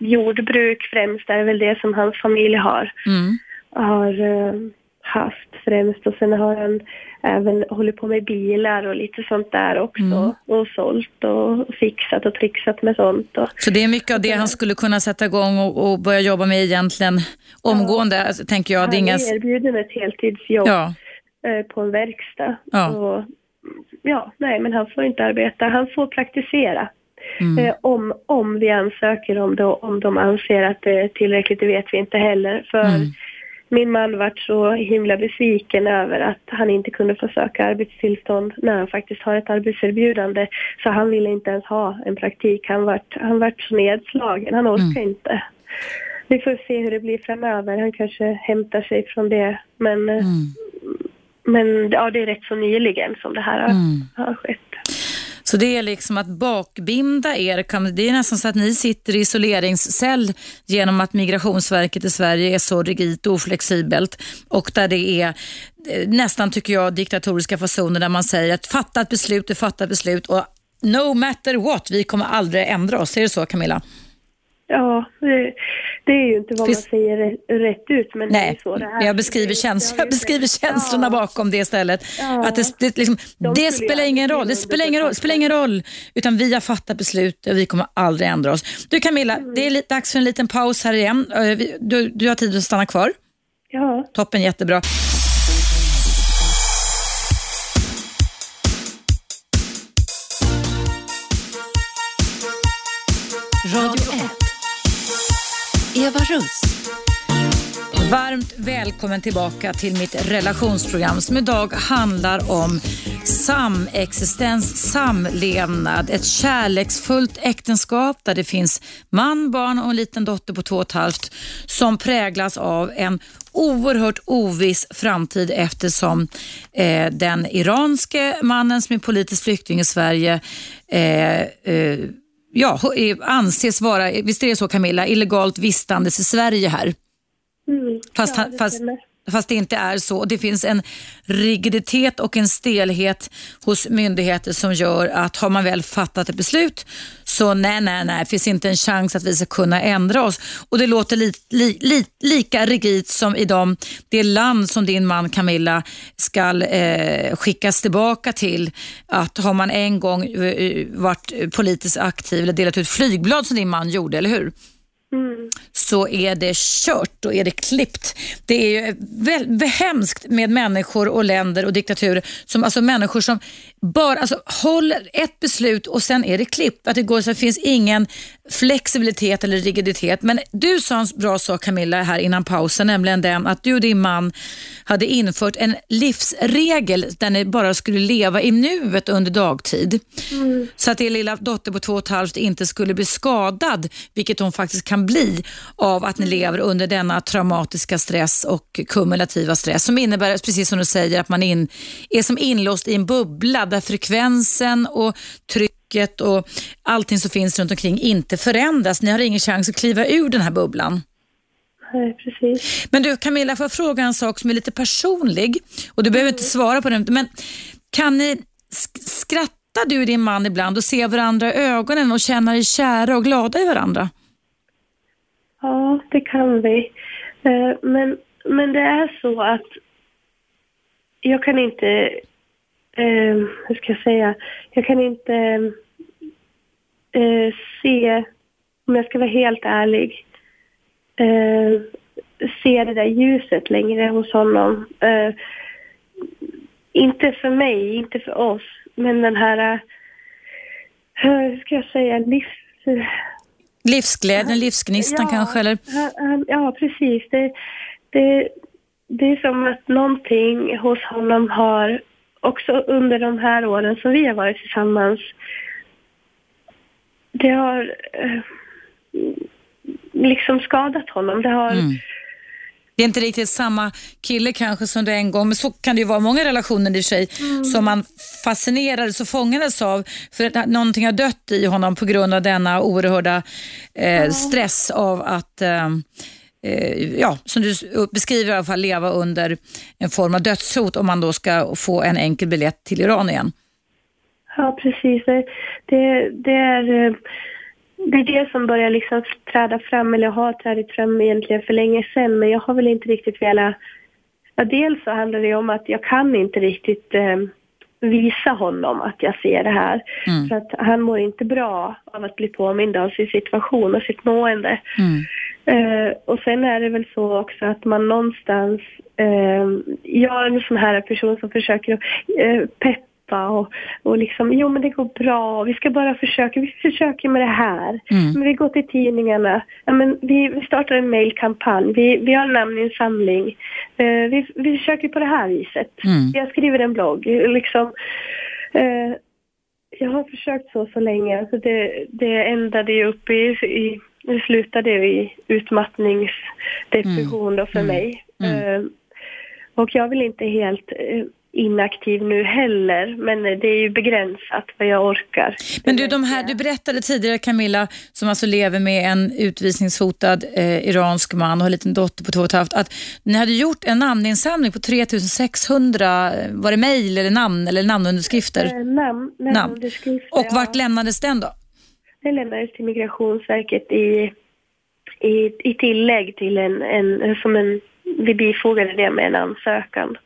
Jordbruk främst är väl det som hans familj har, Mm. Har eh, haft främst. Och sen har han även hållit på med bilar och lite sånt där också. Mm. Och sålt och fixat och trixat med sånt. Och, Så det är mycket av det han skulle kunna sätta igång och, och börja jobba med egentligen omgående, alltså, tänker jag. Det är han inga... erbjuden ett heltidsjobb Ja, eh, på en verkstad. Ja. Och, ja, nej men han får inte arbeta. Han får praktisera. mm. Eh, om, om vi ansöker om det och om de anser att det är tillräckligt, det vet vi inte heller. För Mm. Min man vart så himla besviken över att han inte kunde få söka arbetstillstånd när han faktiskt har ett arbetserbjudande. Så han ville inte ens ha en praktik. Han vart, han vart så nedslagen, han orkar inte. Vi får se hur det blir framöver. Han kanske hämtar sig från det. Men, Mm. men ja, det är rätt så nyligen som det här har, Mm. har skett. Så det är liksom att bakbinda er, det är nästan så att ni sitter i isoleringscell genom att Migrationsverket i Sverige är så rigitt och oflexibelt och där det är eh, nästan, tycker jag, diktatoriska fasoner där man säger att fatta ett beslut är fatta ett beslut och no matter what, vi kommer aldrig ändra oss. Är det så Camilla? Ja, det, är ju inte vad Finns- man säger rätt, ut, men det är Nej, så det är. jag beskriver, käns- jag beskriver känslorna Ja. bakom det istället. Ja. Att det, det, liksom, De det spelar ingen roll, det spelar ingen roll, spelar ingen roll, utan vi har fattat beslut och vi kommer aldrig ändra oss. Du Camilla, Mm. det är dags för en liten paus här igen. Eh, Du, du har tid att stanna kvar. Ja, Toppen, jättebra. Eva Russ. Varmt välkommen tillbaka till mitt relationsprogram som idag handlar om samexistens, samlevnad, ett kärleksfullt äktenskap där det finns man, barn och en liten dotter på två och ett halvt som präglas av en oerhört oviss framtid eftersom eh, den iranske mannen som är politisk flykting i Sverige eh, eh, ja, eh, anses vara, visst är det så Camilla, illegalt vistandes i Sverige här. mm. Fast, ja han, fast fast det inte är så. Det finns en rigiditet och en stelhet hos myndigheter som gör att har man väl fattat ett beslut så nej, nej, nej, finns inte en chans att vi ska kunna ändra oss. Och det låter li, li, li, lika rigidt som i de, det land som din man Camilla ska eh, skickas tillbaka till. Att har man en gång eh, varit politiskt aktiv eller delat ut flygblad som din man gjorde, eller hur? Mm. så är det kört, då är det klippt. Det är ju väl, hemskt med människor och länder och diktaturer, som, alltså människor som bara alltså, håller ett beslut och sen är det klippt. Att det, går, så det finns ingen flexibilitet eller rigiditet. Men du sa en bra sak Camilla här innan pausen, nämligen den att du och din man hade infört en livsregel där ni bara skulle leva i nuet under dagtid. Mm. Så att er lilla dotter på två och ett halvt inte skulle bli skadad, vilket hon faktiskt kan bli av att ni lever under denna traumatiska stress och kumulativa stress som innebär, precis som du säger, att man in, är som inlåst i en bubbla där frekvensen och trycket och allting som finns runt omkring inte förändras. Ni har ingen chans att kliva ur den här bubblan. Nej, precis. Men du Camilla, får jag fråga en sak som är lite personlig och du behöver inte svara på den, men kan ni sk- skratta du och din man ibland och se varandra i ögonen och känna er kära och glada i varandra? Ja, det kan vi. Eh, men, men det är så att jag kan inte, eh, hur ska jag säga, jag kan inte eh, se, om jag ska vara helt ärlig, eh, se det där ljuset längre hos honom. Eh, inte för mig, inte för oss, men den här, eh, hur ska jag säga, livs... Livsglädjen, livsgnistan kanske? Eller? ja, precis. Det, det, det är som att någonting hos honom har, också under de här åren som vi har varit tillsammans, det har eh, liksom skadat honom. Det har, Mm. Det är inte riktigt samma kille kanske som det en gång, men så kan det ju vara många relationer i sig, som man fascinerades och fångades av för att någonting har dött i honom på grund av denna oerhörda eh, stress av att eh, eh, ja, som du beskriver i alla fall, leva under en form av dödshot om man då ska få en enkel biljett till Iran igen. Ja, precis. Det, det, det, är, eh, det är det som börjar liksom träda fram, eller har trädit fram egentligen för länge sedan, men jag har väl inte riktigt velat... Ja, dels så handlar det om att jag kan inte riktigt eh, visa honom att jag ser det här. Mm. För att han mår inte bra av att bli påmind av sin situation och sitt mående. Mm. Eh, och sen är det väl så också att man någonstans, eh, jag är en sån här person som försöker eh, peppa och, och liksom, jo men det går bra, vi ska bara försöka, vi försöker med det här. Mm. Men vi går till tidningarna, ja, men vi, vi startar en mailkampanj, vi, vi har en namninsamling, eh, vi, vi försöker på det här viset. Mm. Jag skriver en blogg, liksom. Eh, jag har försökt så så länge, alltså det, det ändade ju upp i, i det slutade i utmattningsdepression då för Mm. mig. Mm. Eh, och jag vill inte helt eh, inaktiv nu heller, men det är ju begränsat vad jag orkar. Men du, de här, du berättade tidigare Camilla, som alltså lever med en utvisningshotad eh, iransk man och har en liten dotter på två och ett halvt, att ni hade gjort en namninsamling på 3600, eh, var det mejl eller namn eller namnunderskrifter? Eh, namn, Namn. namnunderskrifter, Och ja. vart lämnades den då? Det lämnades till Migrationsverket i, i, i tillägg till en, en, som en, vi bifogade det med en ansökan.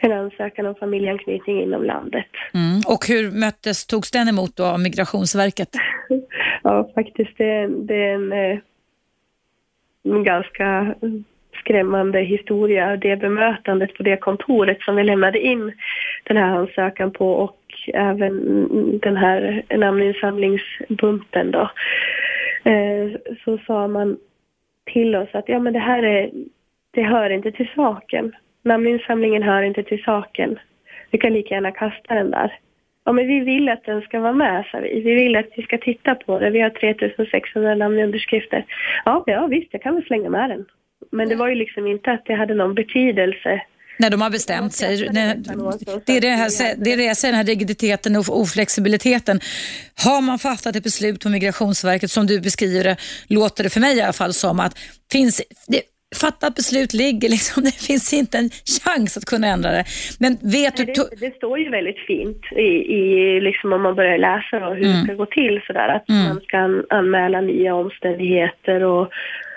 En ansökan om familjeanknytning inom landet. Mm. Och hur möttes, togs den emot då av Migrationsverket? Ja, faktiskt det, det är en, eh, en ganska skrämmande historia. Det bemötandet på det kontoret som vi lämnade in den här ansökan på och även den här namninsamlingsbunten då. Eh, Så sa man till oss att ja men det här är, det hör inte till saken. Namninsamlingen hör inte till saken. Vi kan lika gärna kasta den där. Ja, men vi vill att den ska vara med, sa vi. Vi vill att vi ska titta på det. Vi har 3600 namnunderskrifter. Ja, ja visst, jag kan väl slänga med den. Men det var ju liksom inte att det hade någon betydelse. När de har bestämt sig. Det, är det, här, det är det jag säger, den här rigiditeten och oflexibiliteten. Har man fattat ett beslut på Migrationsverket, som du beskriver det, låter det för mig i alla fall som att finns, det, fattat beslut ligger, liksom, det finns inte en chans att kunna ändra det. Men vet du... Nej, to- det, det står ju väldigt fint i, i liksom om man börjar läsa då, hur Mm. det ska gå till sådär. Att Mm. man ska an, anmäla nya omständigheter och,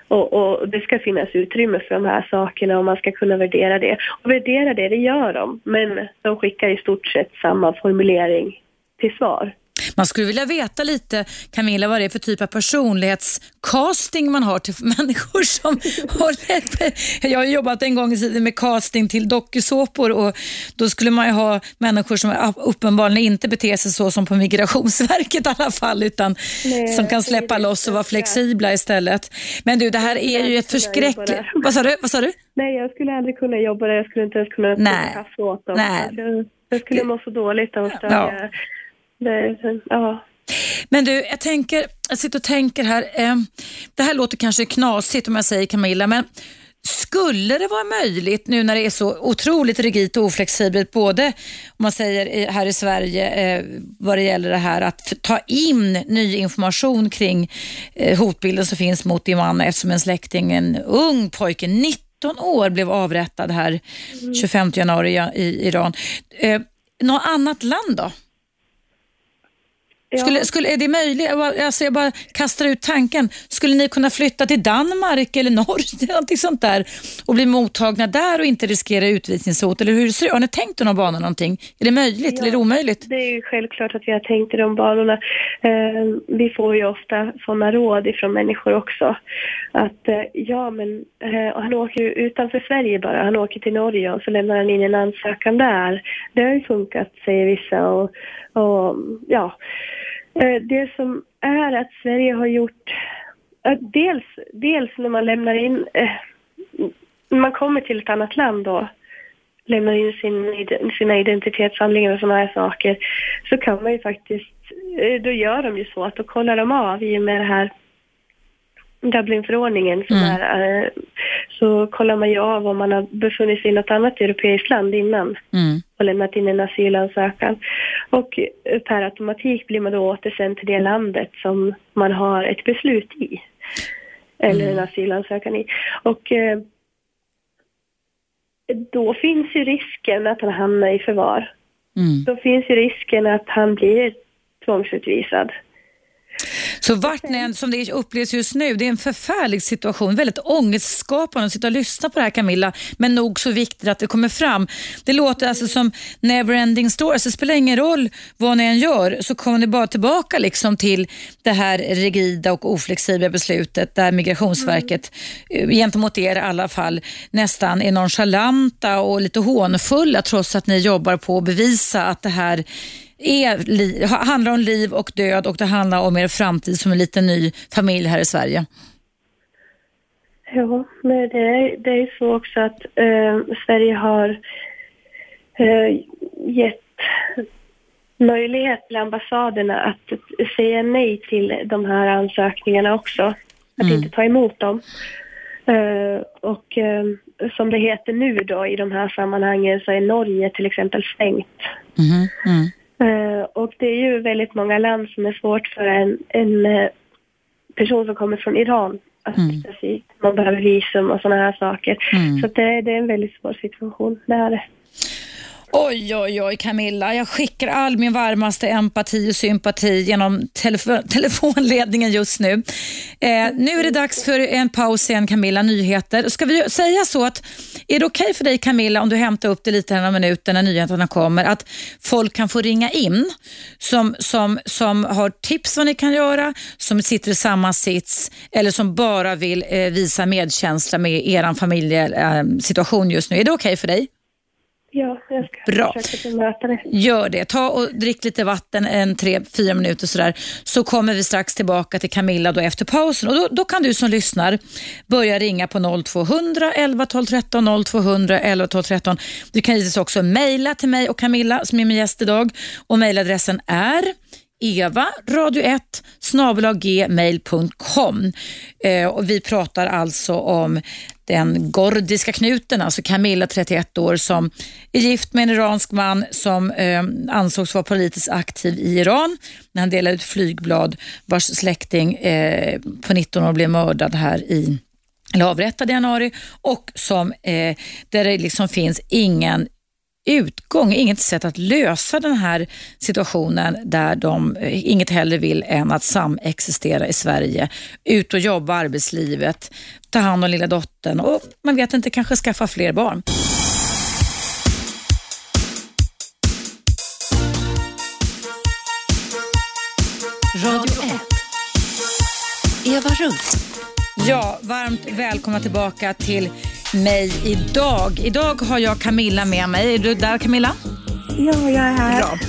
och, och det ska finnas utrymme för de här sakerna och man ska kunna värdera det. Och värdera det, det gör de. Men de skickar i stort sett samma formulering till svar. Man skulle vilja veta lite, Camilla, vad det är för typ av personlighetscasting man har till människor som håller... Jag har jobbat en gång i tiden med casting till dokusåpor och då skulle man ju ha människor som uppenbarligen inte beter sig så som på Migrationsverket i alla fall, utan Nej, som kan släppa loss och vara flexibla istället. Men du, det här är ju ett förskräckligt... Vad sa du? Vad sa du? Nej, jag skulle aldrig kunna jobba där. Jag skulle inte ens kunna Nej. kaffe åt dem. Nej. Jag, jag skulle må så dåligt av att stödja det, ja. Men du, jag, tänker, jag sitter och tänker här. Eh, det här låter kanske knasigt om jag säger Camilla, men skulle det vara möjligt nu när det är så otroligt rigitt och oflexibelt, både om man säger här i Sverige eh, vad det gäller det här att ta in ny information kring eh, hotbilden som finns mot din man eftersom en släkting, en ung pojke, 19 år, blev avrättad här 25 mm. januari i Iran. Eh, något annat land då? Skulle, skulle, är det möjligt? Alltså jag bara kastar ut tanken. Skulle ni kunna flytta till Danmark eller Norge någonting sånt där och bli mottagna där och inte riskera utvisningshot? Eller hur ser det Har ni tänkt i de banorna någonting? Är det möjligt ja, eller är det omöjligt? Det är ju självklart att vi har tänkt i de banorna. Eh, vi får ju ofta sådana råd ifrån människor också. Att eh, ja, men eh, han åker ju utanför Sverige bara. Han åker till Norge och så lämnar han in en ansökan där. Det har ju funkat, säger vissa. Och, och ja... Eh, det som är att Sverige har gjort, eh, dels, dels när man lämnar in, när man kommer till ett annat land då, lämnar in sin, sina identitetshandlingar och sådana här saker, så kan man ju faktiskt, då gör de ju så att då kollar de av i och med det här Dublinförordningen som mm. är, så kollar man ju av om man har befunnit sig i något annat europeiskt land innan mm. och lämnat in en asylansökan. Och per automatik blir man då återsänd till det landet som man har ett beslut i. Eller mm. en asylansökan i. Och eh, då finns ju risken att han hamnar i förvar. Mm. Då finns ju risken att han blir tvångsutvisad. Så vart ni som det upplevs just nu, det är en förfärlig situation, väldigt ångestskapande att sitta och lyssna på det här Camilla, men nog så viktigt att det kommer fram. Det låter alltså som neverending story, alltså det spelar ingen roll vad ni än gör så kommer ni bara tillbaka liksom till det här rigida och oflexibla beslutet där Migrationsverket mm. gentemot er i alla fall nästan är nonchalanta och lite hånfulla trots att ni jobbar på att bevisa att det här är, handlar om liv och död och det handlar om er framtid som en liten ny familj här i Sverige. Ja, men det är, det är så också att eh, Sverige har eh, gett möjlighet till ambassaderna att säga nej till de här ansökningarna också. Att mm. inte ta emot dem. Uh, och uh, som det heter nu då i de här sammanhangen så är Norge till exempel stängt. Mm. Mm. Uh, och det är ju väldigt många land som är svårt för en, en person som kommer från Iran att mm. Man behöver visum och sådana här saker. Mm. Så det, det, är en väldigt svår situation, det är det. Oj, oj, oj Camilla. Jag skickar all min varmaste empati och sympati genom telef telefonledningen just nu. Eh, nu är det dags för en paus igen Camilla, nyheter. Ska vi säga så att, är det okej okay för dig Camilla om du hämtar upp det lite några minuter när nyheterna kommer, att folk kan få ringa in som, som, som har tips vad ni kan göra, som sitter i samma sits eller som bara vill eh, visa medkänsla med er familjesituation eh, just nu. Är det okej okay för dig? Ja, jag ska Bra. försöka bemöta det. Gör det. Ta och drick lite vatten en tre, fyra minuter sådär. Så kommer vi strax tillbaka till Camilla då efter pausen. Och då, då kan du som lyssnar börja ringa på 0200 11 12 13 0200 11 12 13. Du kan givetvis också mejla till mig och Camilla som är min gäst idag. Och mejladressen är eva radio1 snabelaggmail.com. Eh, och vi pratar alltså om den gordiska knuten, alltså Camilla 31 år som är gift med en iransk man som eh, ansågs vara politiskt aktiv i Iran när han delade ut flygblad vars släkting eh, på 19 år blev mördad här i eller avrättad i januari och som, eh, där det liksom finns ingen utgång, inget sätt att lösa den här situationen där de eh, inget hellre vill än att samexistera i Sverige. Ut och jobba arbetslivet, ta hand om lilla dottern och man vet inte, kanske skaffa fler barn. Radio 1. Eva Russ. Ja, varmt välkomna tillbaka till mig idag. Idag har jag Camilla med mig. Är du där Camilla? Ja, jag är här. Bra.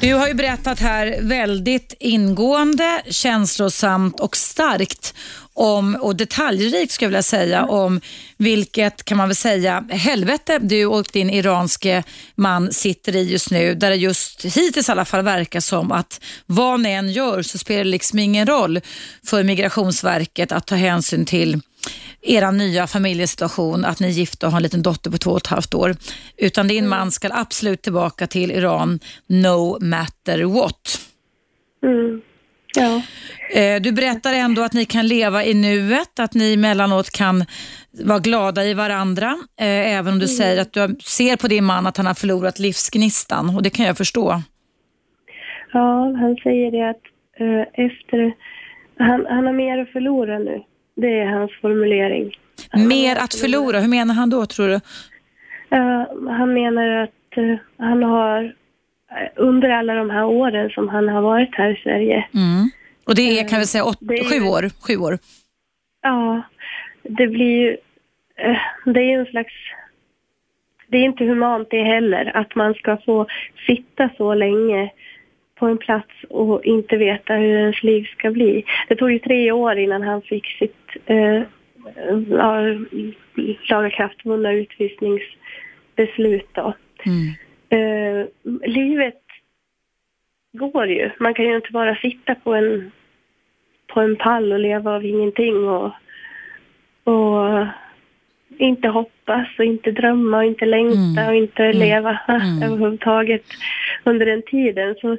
Du har ju berättat här väldigt ingående, känslosamt och starkt om, och detaljrikt skulle jag vilja säga, om vilket kan man väl säga helvete du och din iranske man sitter i just nu. Där det just hittills i alla fall verkar som att vad ni än gör så spelar det liksom ingen roll för Migrationsverket att ta hänsyn till er nya familjesituation, att ni är gifta och har en liten dotter på två och ett halvt år. Utan din man ska absolut tillbaka till Iran no matter what. Mm. Ja. Eh, Du berättar ändå att ni kan leva i nuet, att ni emellanåt kan vara glada i varandra, eh, även om du säger att du ser på din man att han har förlorat livsgnistan och det kan jag förstå. ja, han säger det att eh, efter... Han, han har mer att förlora nu. Det är hans formulering. Han Mer att förlora, hur menar han då tror du? Ja, han menar att eh, han har eh, under alla de här åren som han har varit här i Sverige. Mm. Och det är kan vi säga åt, är ju- sju år? Sju år. Ja, det blir ju... Det är en slags... Det är inte humant det heller att man ska få sitta så länge på en plats och inte veta hur ens liv ska bli. Det tog ju tre år innan han fick sitt eh, lagakraftvunna utvisningsbeslut. Då. Mm. Eh, livet går ju. Man kan ju inte bara sitta på en, på en pall och leva av ingenting och, och inte hoppas och inte drömma och inte längta Mm. och inte Mm. leva Mm. överhuvudtaget under den tiden. Så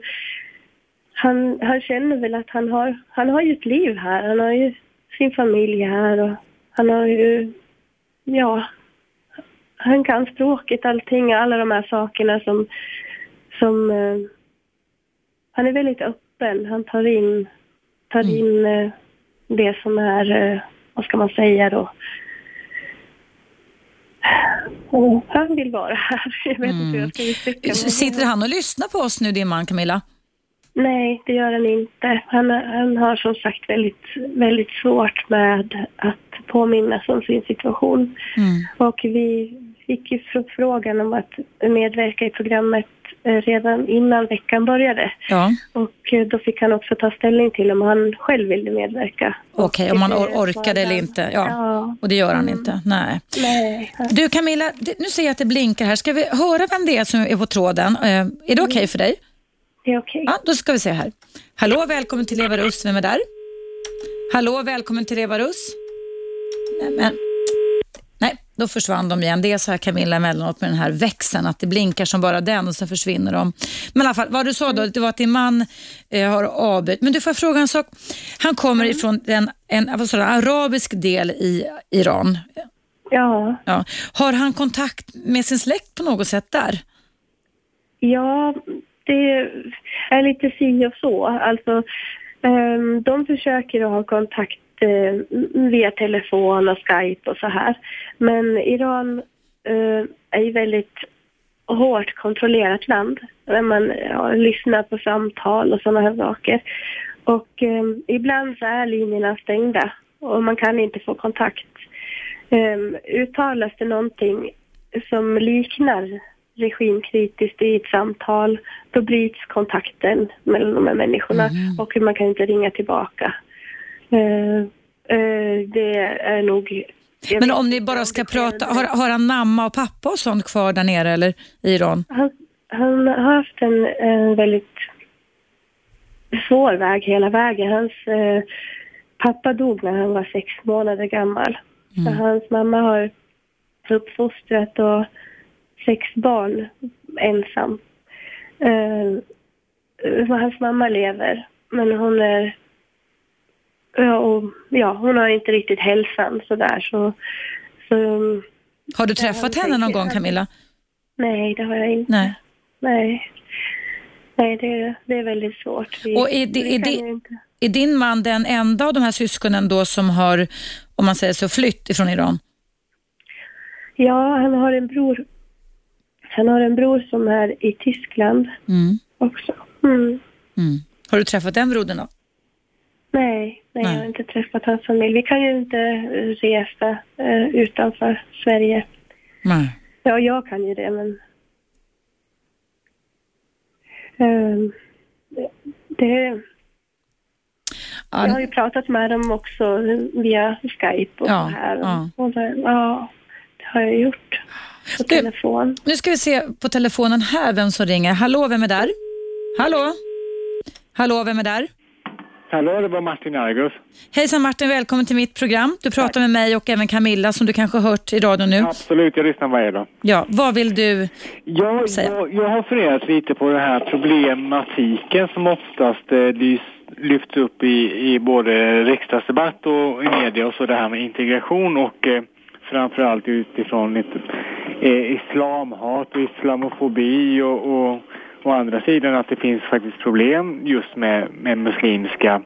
han, han känner väl att han har, han har ju ett liv här. Han har ju sin familj här och han har ju, ja, han kan språket, allting, alla de här sakerna som, som eh, han är väldigt öppen. Han tar in, tar Mm. in eh, det som är, eh, vad ska man säga då? Och han vill vara här. Jag vet inte hur jag ska uttrycka mig. Sitter han och lyssnar på oss nu, din man Camilla? Nej, det gör han inte. Han, han har som sagt väldigt, väldigt svårt med att påminnas om sin situation. Mm. Och vi fick ju förfrågan om att medverka i programmet eh, redan innan veckan började. Ja, Och eh, då fick han också ta ställning till om han själv ville medverka. okej, om Och man det or- orkade eller han. inte. Ja. Ja. Och det gör han inte. Nej. Nej. Du Camilla, nu ser jag att det blinkar här. Ska vi höra vem det är som är på tråden? Eh, är det okej för dig? Det är okej. Ja, då ska vi se här. Hallå, välkommen till Eva Russ. Vem är där? Hallå, välkommen till Eva Russ. Nej, men... Nej, då försvann de igen. Det är så här Camilla emellanåt med den här växeln, att det blinkar som bara den och sen försvinner de. Men i alla fall, vad du sa då, det var att din man eh, har avbytt. Men du får jag fråga en sak. Han kommer ifrån den, en vad sa du, arabisk del i Iran. Ja. Ja. Har han kontakt med sin släkt på något sätt där? Ja, det är lite si och så. Alltså, ehm, de försöker att ha kontakt eh, via telefon och Skype och så här. Men Iran eh, är ju väldigt hårt kontrollerat land när man ja, lyssnar på samtal och sådana här saker. Och ehm, ibland så är linjerna stängda och man kan inte få kontakt. Um, uttalas det någonting som liknar regimkritiskt i ett samtal, då bryts kontakten mellan de här människorna Mhm. och man kan inte ringa tillbaka. Eh, eh, det är nog... Men om ni bara ska prata, har, har han mamma och pappa och sånt kvar där nere eller i Iran? Han, han har haft en, en väldigt svår väg hela vägen. Hans eh, pappa dog när han var sex månader gammal. Så hans mamma har uppfostrat och sex barn ensam. Eh, och hans mamma lever, men hon är... Ja, och, ja, hon har inte riktigt hälsan sådär så... så Har du Ja, träffat henne någon gång Camilla? nej, det har jag inte. Nej. Nej. Nej, det, är- det är väldigt svårt. Vi, Och är det- är det-. Är din man den enda av de här syskonen då som har, om man säger så, flytt ifrån Iran? Ja, han har en bror. Han har en bror som är i Tyskland Mm. också. Mm. Mm. Har du träffat den brodern då? Nej, nej, jag har Nej. inte träffat hans familj. Vi kan ju inte eh, resa eh, utanför Sverige. Nej. Ja, jag kan ju det, men... Ehm, det, jag har ju pratat med dem också via Skype och Ja, så här. ja. Och det, ja, det har jag gjort. På Du- telefon. nu ska vi se på telefonen här vem som ringer. Hallå, vem är där? Hallå? Hallå, vem är där? Hallå, det var Martin Argus. Hejsan Martin, välkommen till mitt program. Du pratar med mig och även Camilla som du kanske har hört i radion nu. Absolut, jag lyssnar varje dag. Ja, vad vill du? Jag, Säg. jag, jag har funderat lite på den här problematiken som oftast eh, lyfts upp i, i både riksdagsdebatt och i media och så det här med integration och eh, framförallt utifrån eh, islamhat och islamofobi och, och å andra sidan att det finns faktiskt problem just med, med muslimska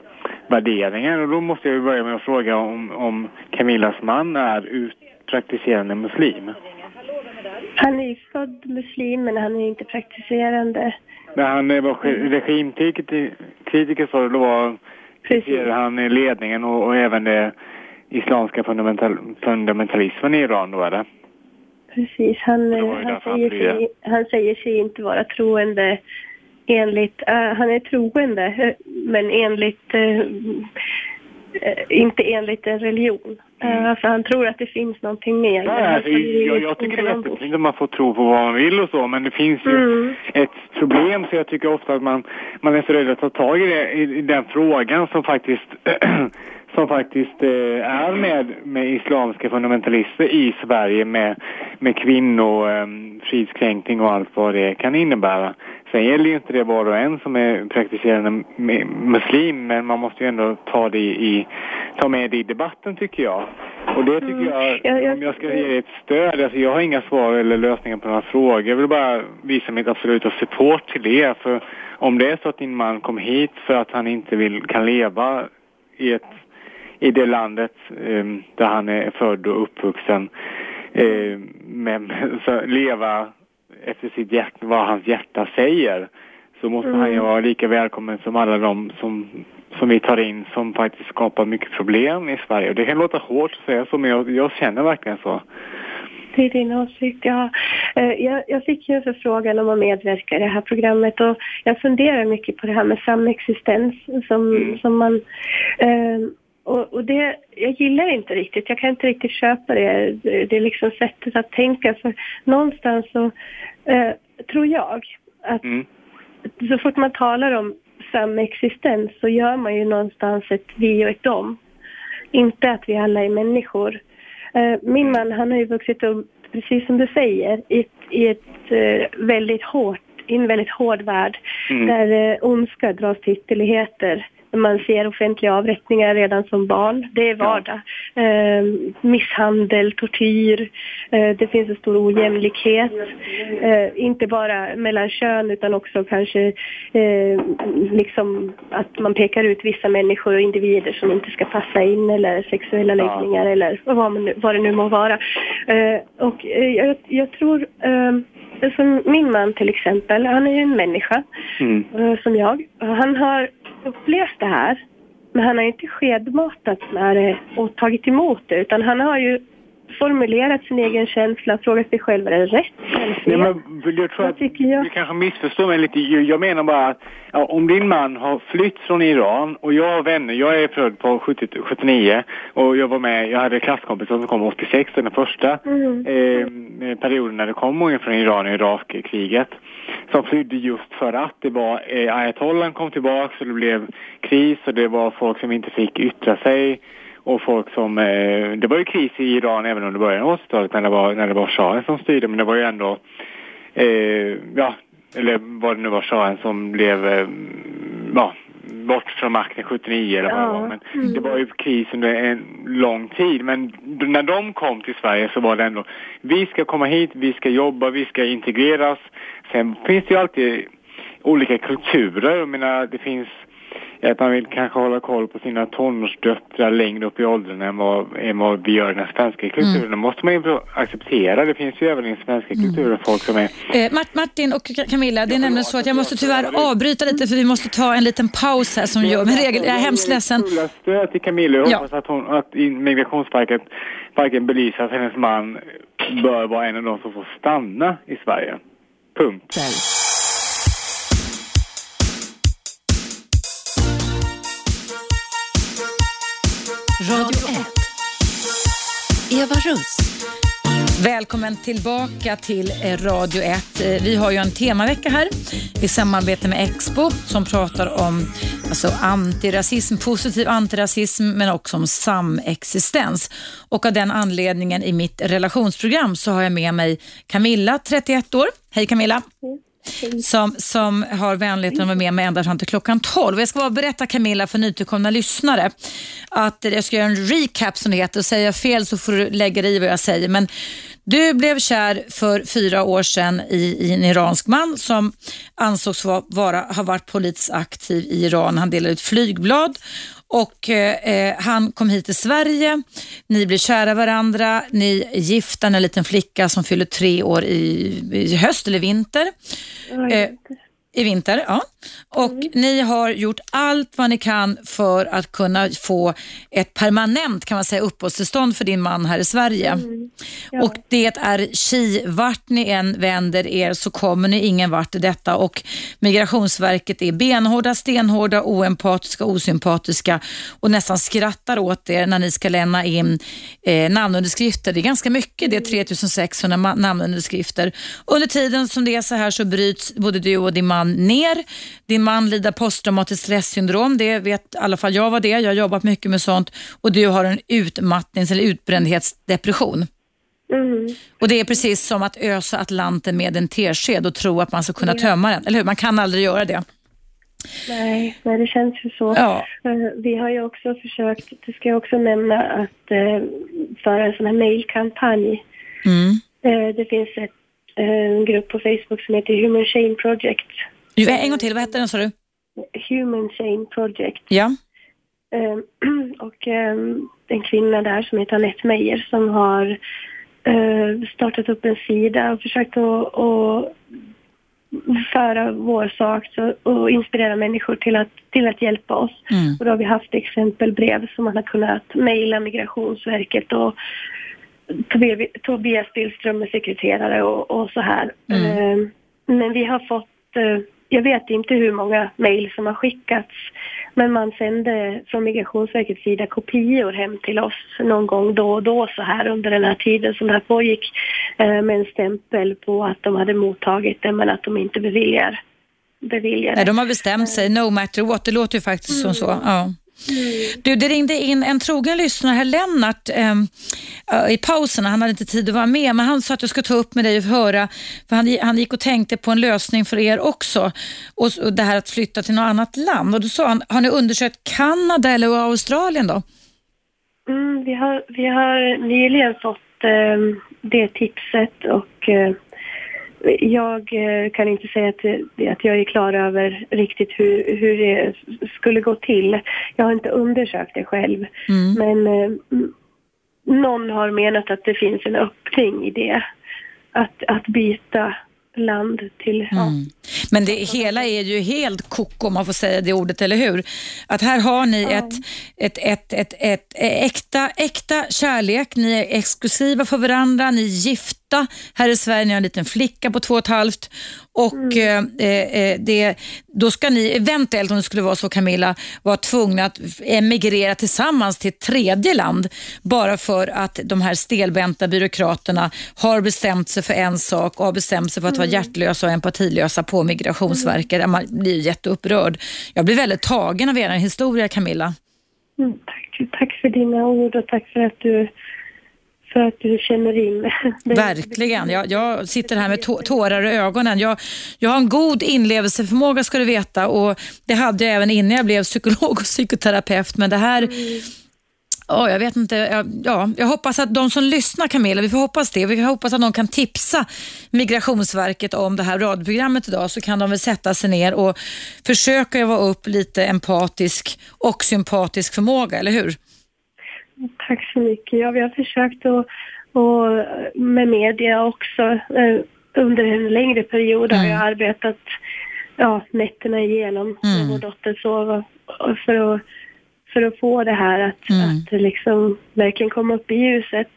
värderingar och då måste jag börja med att fråga om, om Camillas man är ut, praktiserande muslim. Han är ju född muslim, men han är inte praktiserande. När han eh, var sk- regimkritiker kritiker så då var Precis. han i ledningen och, och även det islamska fundamental, fundamentalismen i Iran då eller? Precis, han, han, säger sig, han säger sig inte vara troende enligt, äh, han är troende, eh, men enligt, eh, inte enligt en religion. Mm. Eh, Alltså han tror att det finns någonting mer. Han alltså, jag, jag tycker det är jättefint att man får tro på vad man vill och så men det finns ju Mm. ett problem så jag tycker ofta att man, man är så rädd att ta tag i, det, i, i den frågan som faktiskt som faktiskt eh, är med, med islamska fundamentalister i Sverige med, med kvinnofridskränkning och allt vad det kan innebära. Sen gäller ju inte det var och en som är praktiserande mu- muslim men man måste ju ändå ta det i, ta med det i debatten tycker jag. Och det tycker jag, Ja, jag- om jag ska ge ett stöd, alltså jag har inga svar eller lösningar på några frågor. Jag vill bara visa mitt absoluta support till det. För om det är så att din man kom hit för att han inte vill, kan leva i ett i det landet eh, där han är född och uppvuxen eh, med, så leva efter sitt hjärta, vad hans hjärta säger så måste han ju vara lika välkommen som alla de som, som vi tar in som faktiskt skapar mycket problem i Sverige. Och det kan låta hårt att säga så men jag, jag känner verkligen så. Det är din åsikt, ja. Eh, Jag, jag fick ju en förfrågan om att medverka i det här programmet och jag funderar mycket på det här med samexistens som, Mm. som man... Eh, och, och det, jag gillar inte riktigt, jag kan inte riktigt köpa det, det, är liksom sättet att tänka för någonstans så eh, tror jag att Mm. så fort man talar om samexistens så gör man ju någonstans ett vi och ett dom. Inte att vi alla är människor. Eh, Min man han har ju vuxit upp, precis som du säger, i ett, i ett eh, väldigt hårt, i en väldigt hård värld Mm. där eh, ondska dras till ytterligheter. Man ser offentliga avrättningar redan som barn. Det är vardag. Eh, misshandel, tortyr. Eh, det finns en stor ojämlikhet. Eh, inte bara mellan kön utan också kanske eh, liksom att man pekar ut vissa människor och individer som inte ska passa in eller sexuella Ja. läggningar eller vad, man, vad det nu må vara. Eh, och eh, jag, jag tror eh, som min man till exempel, han är ju en människa Mm. som jag. Han har upplevt det här, men han har inte skedmatat med det och tagit emot det, utan han har ju formulerat sin egen känsla, frågat sig själv, är det rätt Nej, men jag tror att jag? du kanske missförstår mig lite. Jag menar bara att ja, om din man har flytt från Iran och jag har vänner, jag är född på 70, 79 och jag var med, jag hade klasskompisar som kom 86, den första Mm. eh, perioden när det kom många från Iran och Irakkriget som flydde just för att det var eh, ayatollan kom tillbaka och det blev kris och det var folk som inte fick yttra sig och folk som, eh, det var ju kris i Iran även under början av 80-talet när det var, när det var shahen som styrde men det var ju ändå, eh, ja, eller vad det nu var shahen som blev, eh, ja, bort från makten 79 eller vad det Ja. var. Men det var ju kris under en lång tid. Men när de kom till Sverige så var det ändå, vi ska komma hit, vi ska jobba, vi ska integreras. Sen finns det ju alltid olika kulturer. Jag menar, det finns är att man vill kanske hålla koll på sina tonårsdöttrar längre upp i åldern än vad, än vad vi gör i den svenska kulturen. Mm. Det måste man ju acceptera. Det finns ju även i den svenska mm. kulturen folk som är... Eh, Martin och Camilla, det är nämligen så att jag måste tyvärr avbryta lite för vi måste ta en liten paus här som gör med regel. Jag är hemskt ledsen. stöd till Camilla. Jag hoppas att, hon, att Migrationsverket verkligen belyser att hennes man bör vara en av de som får stanna i Sverige. Punkt. Radio 1. Eva Russ. Välkommen tillbaka till Radio 1. Eh, vi har ju en temavecka här i samarbete med Expo som pratar om alltså antirasism, positiv antirasism men också om samexistens. Och av den anledningen i mitt relationsprogram så har jag med mig Camilla, 31 år. Hej Camilla! Mm som, som har vänligheten att vara med mig ända fram till klockan 12. Jag ska bara berätta Camilla för nytillkomna lyssnare att jag ska göra en recap som det heter säger jag fel så får du lägga dig i vad jag säger. Men du blev kär för fyra år sedan i, i en iransk man som ansågs vara, ha varit politiskt aktiv i Iran. Han delade ut flygblad och eh, han kom hit till Sverige, ni blev kära varandra, ni är gifta, en liten flicka som fyller tre år i, i höst eller vinter. Eh, I vinter, ja. Och mm. ni har gjort allt vad ni kan för att kunna få ett permanent kan man säga uppehållstillstånd för din man här i Sverige. Mm. Ja. Och det är chi, vart ni än vänder er så kommer ni ingen vart i detta och Migrationsverket är benhårda, stenhårda, oempatiska, osympatiska och nästan skrattar åt er när ni ska lämna in eh, namnunderskrifter. Det är ganska mycket, det är 3600 namnunderskrifter. Under tiden som det är så här så bryts både du och din man ner din man lider posttraumatiskt stresssyndrom, det vet i alla fall jag var det. Jag har jobbat mycket med sånt. Och du har en utmattnings eller utbrändhetsdepression. Mm. Och Det är precis som att ösa Atlanten med en tesked och tro att man ska kunna tömma den, eller hur? Man kan aldrig göra det. Nej, nej det känns ju så. Ja. Eh, vi har ju också försökt, det ska jag också nämna, att eh, föra en sån här mailkampanj. Mm. Eh, det finns ett, en grupp på Facebook som heter Human Shame Project en gång till, vad hette den sa du? Human Chain Project. Ja. Um, och um, en kvinna där som heter Anette Meijer som har startat upp en sida och försökt att, att föra vår sak och inspirera människor till att, till att hjälpa oss. Mm. Och då har vi haft exempelbrev som man har kunnat mejla Migrationsverket och Tobias Billström är sekreterare och, och så här. Mm. Um, men vi har fått uh, jag vet inte hur många mejl som har skickats men man sände från Migrationsverkets sida kopior hem till oss någon gång då och då så här under den här tiden som det här pågick eh, med en stämpel på att de hade mottagit det men att de inte beviljar, beviljar Nej, de har bestämt sig, no matter what. Det låter ju faktiskt mm. som så. Ja. Mm. Du, det ringde in en trogen lyssnare, här Lennart, ehm, eh, i pausen. Han hade inte tid att vara med, men han sa att jag skulle ta upp med dig och höra, för han, han gick och tänkte på en lösning för er också. Och, och det här att flytta till något annat land. Och då sa han, har ni undersökt Kanada eller Australien då? Mm, vi, har, vi har nyligen fått eh, det tipset och eh, jag eh, kan inte säga att, att jag är klar över riktigt hur, hur det skulle gå till. Jag har inte undersökt det själv. Mm. Men eh, någon har menat att det finns en öppning i det. Att, att byta land till... Ja. Mm. Men det hela är ju helt koko om man får säga det ordet, eller hur? Att här har ni ja. ett, ett, ett, ett, ett, äkta, äkta kärlek, ni är exklusiva för varandra, ni är gifta här i Sverige, ni har en liten flicka på två och ett halvt och mm. eh, eh, det, då ska ni eventuellt, om det skulle vara så Camilla, vara tvungna att emigrera tillsammans till ett tredje land bara för att de här stelbenta byråkraterna har bestämt sig för en sak och har bestämt sig för att mm. vara hjärtlösa och empatilösa på Migrationsverket. Mm. Man blir jätteupprörd. Jag blir väldigt tagen av er historia Camilla. Mm, tack, tack för dina ord och tack för att du för att du känner in det. Verkligen. Jag, jag sitter här med tårar i ögonen. Jag, jag har en god inlevelseförmåga ska du veta och det hade jag även innan jag blev psykolog och psykoterapeut. Men det här, mm. Ja, jag vet inte. Jag, ja, jag hoppas att de som lyssnar Camilla, vi får hoppas det. Vi hoppas att de kan tipsa Migrationsverket om det här radioprogrammet idag så kan de väl sätta sig ner och försöka vara upp lite empatisk och sympatisk förmåga, eller hur? Tack så mycket. Ja, vi har försökt att, och med media också. Eh, under en längre period har jag arbetat ja, nätterna igenom Mm. när vår dotter sov för att, för att få det här att, Mm. att liksom verkligen komma upp i ljuset.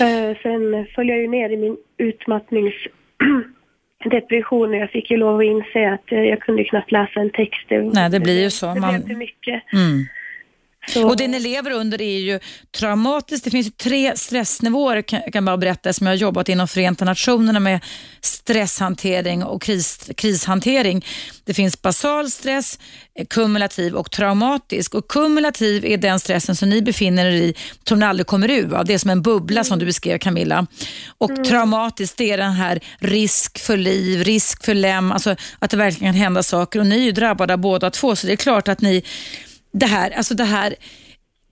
Eh, sen föll jag ju ner i min utmattningsdepression och jag fick ju lov att inse att jag kunde knappt läsa en text. Nej, det blir ju så. Det Man- blev för mycket. Mm. Så, Och det ni lever under är ju traumatiskt. Det finns ju tre stressnivåer kan jag bara berätta som jag har jobbat inom Förenta Nationerna med stresshantering och kris, krishantering. Det finns basal stress, eh, kumulativ och traumatisk. Och kumulativ är den stressen som ni befinner er i som ni aldrig kommer ur av. Det är som en bubbla som du beskrev Camilla. Och traumatisk det är den här risk för liv, risk för lem, alltså att det verkligen kan hända saker. Och ni är ju drabbade av båda två så det är klart att ni det här, alltså det här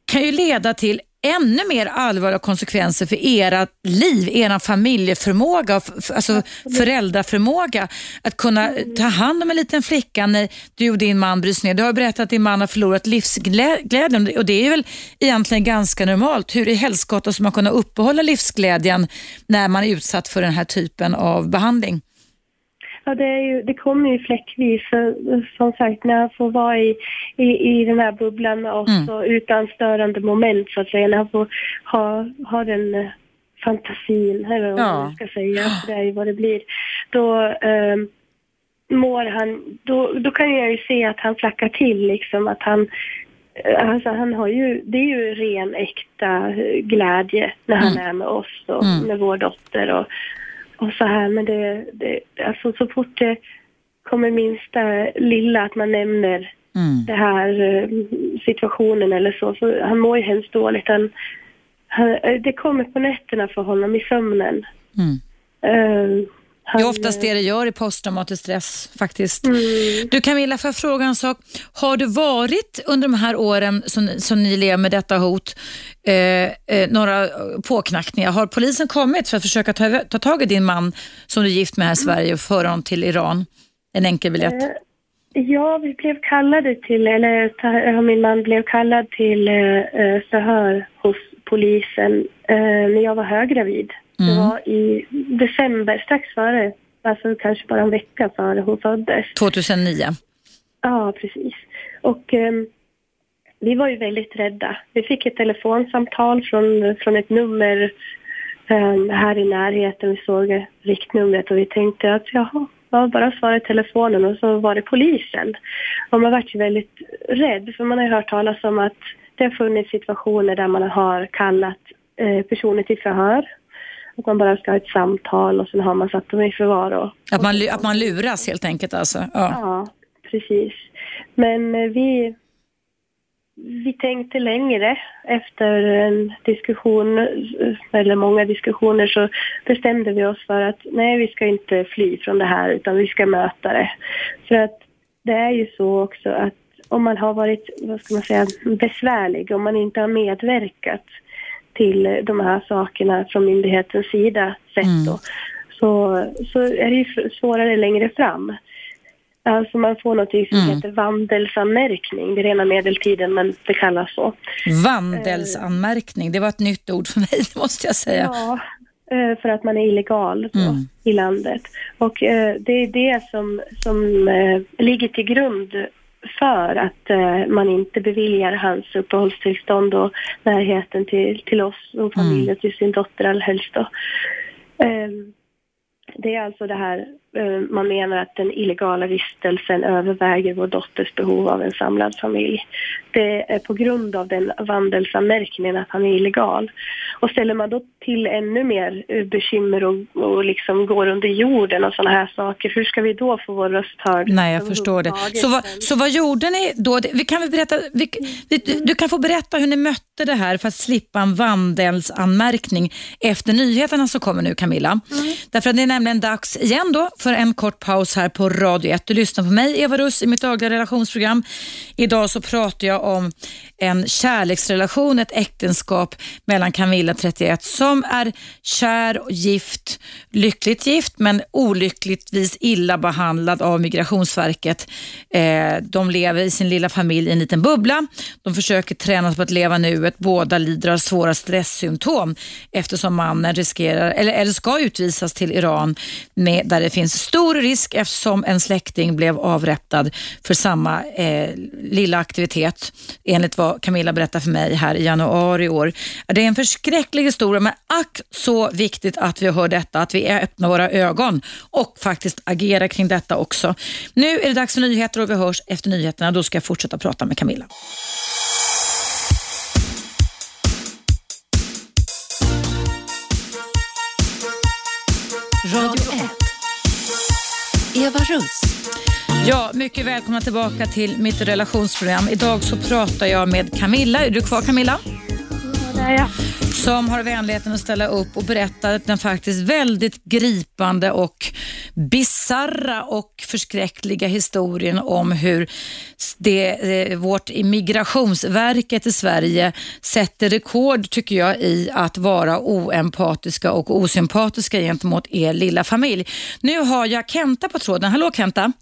kan ju leda till ännu mer allvarliga konsekvenser för era liv, era familjeförmåga, alltså föräldraförmåga. Att kunna ta hand om en liten flicka när du och din man bryts ner. Du har berättat att din man har förlorat livsglädjen och det är väl egentligen ganska normalt. Hur i helskotta ska man kunna uppehålla livsglädjen när man är utsatt för den här typen av behandling? Ja, det, är ju, det kommer ju fläckvis. Som sagt, när jag får vara i, i, i den här bubblan och Mm. så utan störande moment så att säga. När jag får ha, ha den eh, fantasin, eller vad Ja. man ska säga. för Det är ju vad det blir. Då eh, mår han, då, då kan jag ju se att han flackar till liksom. Att han, eh, alltså han har ju, det är ju ren äkta eh, glädje när han Mm. är med oss och Mm. med vår dotter och, och så här. Men det, det, alltså så fort det kommer minsta lilla att man nämner Mm. det här eh, situationen eller så, så han mår ju hemskt dåligt. Han, han, eh, det kommer på nätterna för honom i sömnen. Mm. Han, Det är oftast det det gör i posttraumatisk stress faktiskt. Mm. Du Camilla, får jag fråga en sak? Har du varit under de här åren som, som ni lever med detta hot, eh, eh, några påknackningar? Har polisen kommit för att försöka ta, ta tag i din man som du är gift med här i Sverige och föra honom till Iran? En enkel biljett. Eh, Ja, vi blev kallade till, eller min man blev kallad till eh, eh, förhör hos polisen eh, när jag var höggravid. Det Mm. var i december, strax före, alltså kanske bara en vecka före hon föddes. 2009. Ja, precis. Och ehm, vi var ju väldigt rädda. Vi fick ett telefonsamtal från, från ett nummer ehm, här i närheten. Vi såg riktnumret och vi tänkte att jaha, ja, bara svara i telefonen och så var det polisen. Och man vart ju väldigt rädd för man har ju hört talas om att det har funnits situationer där man har kallat eh, personer till förhör. Att man bara ska ha ett samtal och sen har man satt dem i förvar och Att man, att man luras helt enkelt alltså. Ja. Ja, precis. Men eh, vi, vi tänkte längre efter en diskussion, eh, eller många diskussioner, så bestämde vi oss för att nej, vi ska inte fly från det här utan vi ska möta det. För att det är ju så också att om man har varit, vad ska man säga, besvärlig, om man inte har medverkat till de här sakerna från myndighetens sida sett Mm. då, så, så är det ju svårare längre fram. Alltså man får något som Mm. heter vandelsanmärkning. Det är rena medeltiden men det kallas så. Vandelsanmärkning, det var ett nytt ord för mig måste jag säga. Ja, eh, för att man är illegal då, Mm. i landet. Och eh, det är det som, som eh, ligger till grund för att eh, man inte beviljar hans uppehållstillstånd och närheten till, till oss och familjen, till sin dotter allhelst. Eh, det är alltså det här, man menar att den illegala vistelsen överväger vår dotters behov av en samlad familj. Det är på grund av den vandelsanmärkningen att han är illegal. Och ställer man då till ännu mer eh, bekymmer och, och liksom går under jorden och sådana här saker, hur ska vi då få vår röst hörd? Nej, jag förstår det. Så vad, så vad gjorde ni då? Vi kan väl berätta, vi, du- du kan få berätta hur ni mötte det här för att slippa en vandelsanmärkning efter nyheterna som kommer nu Camilla. Därför att det är nämligen dags igen då för för en kort paus här på Radio 1. Du lyssnar på mig, Eva Russ, i mitt dagliga relationsprogram. Idag så pratar jag om en kärleksrelation, ett äktenskap mellan Camilla, 31, som är kär och gift, lyckligt gift, men olyckligtvis illa behandlad av Migrationsverket. Eh, de lever i sin lilla familj i en liten bubbla. De försöker träna på att leva nuet. Båda lider av svåra stresssymptom eftersom mannen riskerar, eller, eller ska utvisas till Iran med, där det finns stor risk eftersom en släkting blev avrättad för samma eh, lilla aktivitet enligt vad Camilla berättade för mig här i januari i år. Det är en förskräcklig historia men ack så viktigt att vi hör detta, att vi öppnar våra ögon och faktiskt agerar kring detta också. Nu är det dags för nyheter och vi hörs efter nyheterna. Då ska jag fortsätta prata med Camilla. Radio 1. Eva Russ. Ja, mycket välkomna tillbaka till mitt relationsprogram. Idag så pratar jag med Camilla. Är du kvar Camilla? Ja. Som har vänligheten att ställa upp och berätta den faktiskt väldigt gripande och bizarra och förskräckliga historien om hur det, eh, vårt immigrationsverket i Sverige sätter rekord tycker jag i att vara oempatiska och osympatiska gentemot er lilla familj. Nu har jag Kenta på tråden. Hallå Kenta!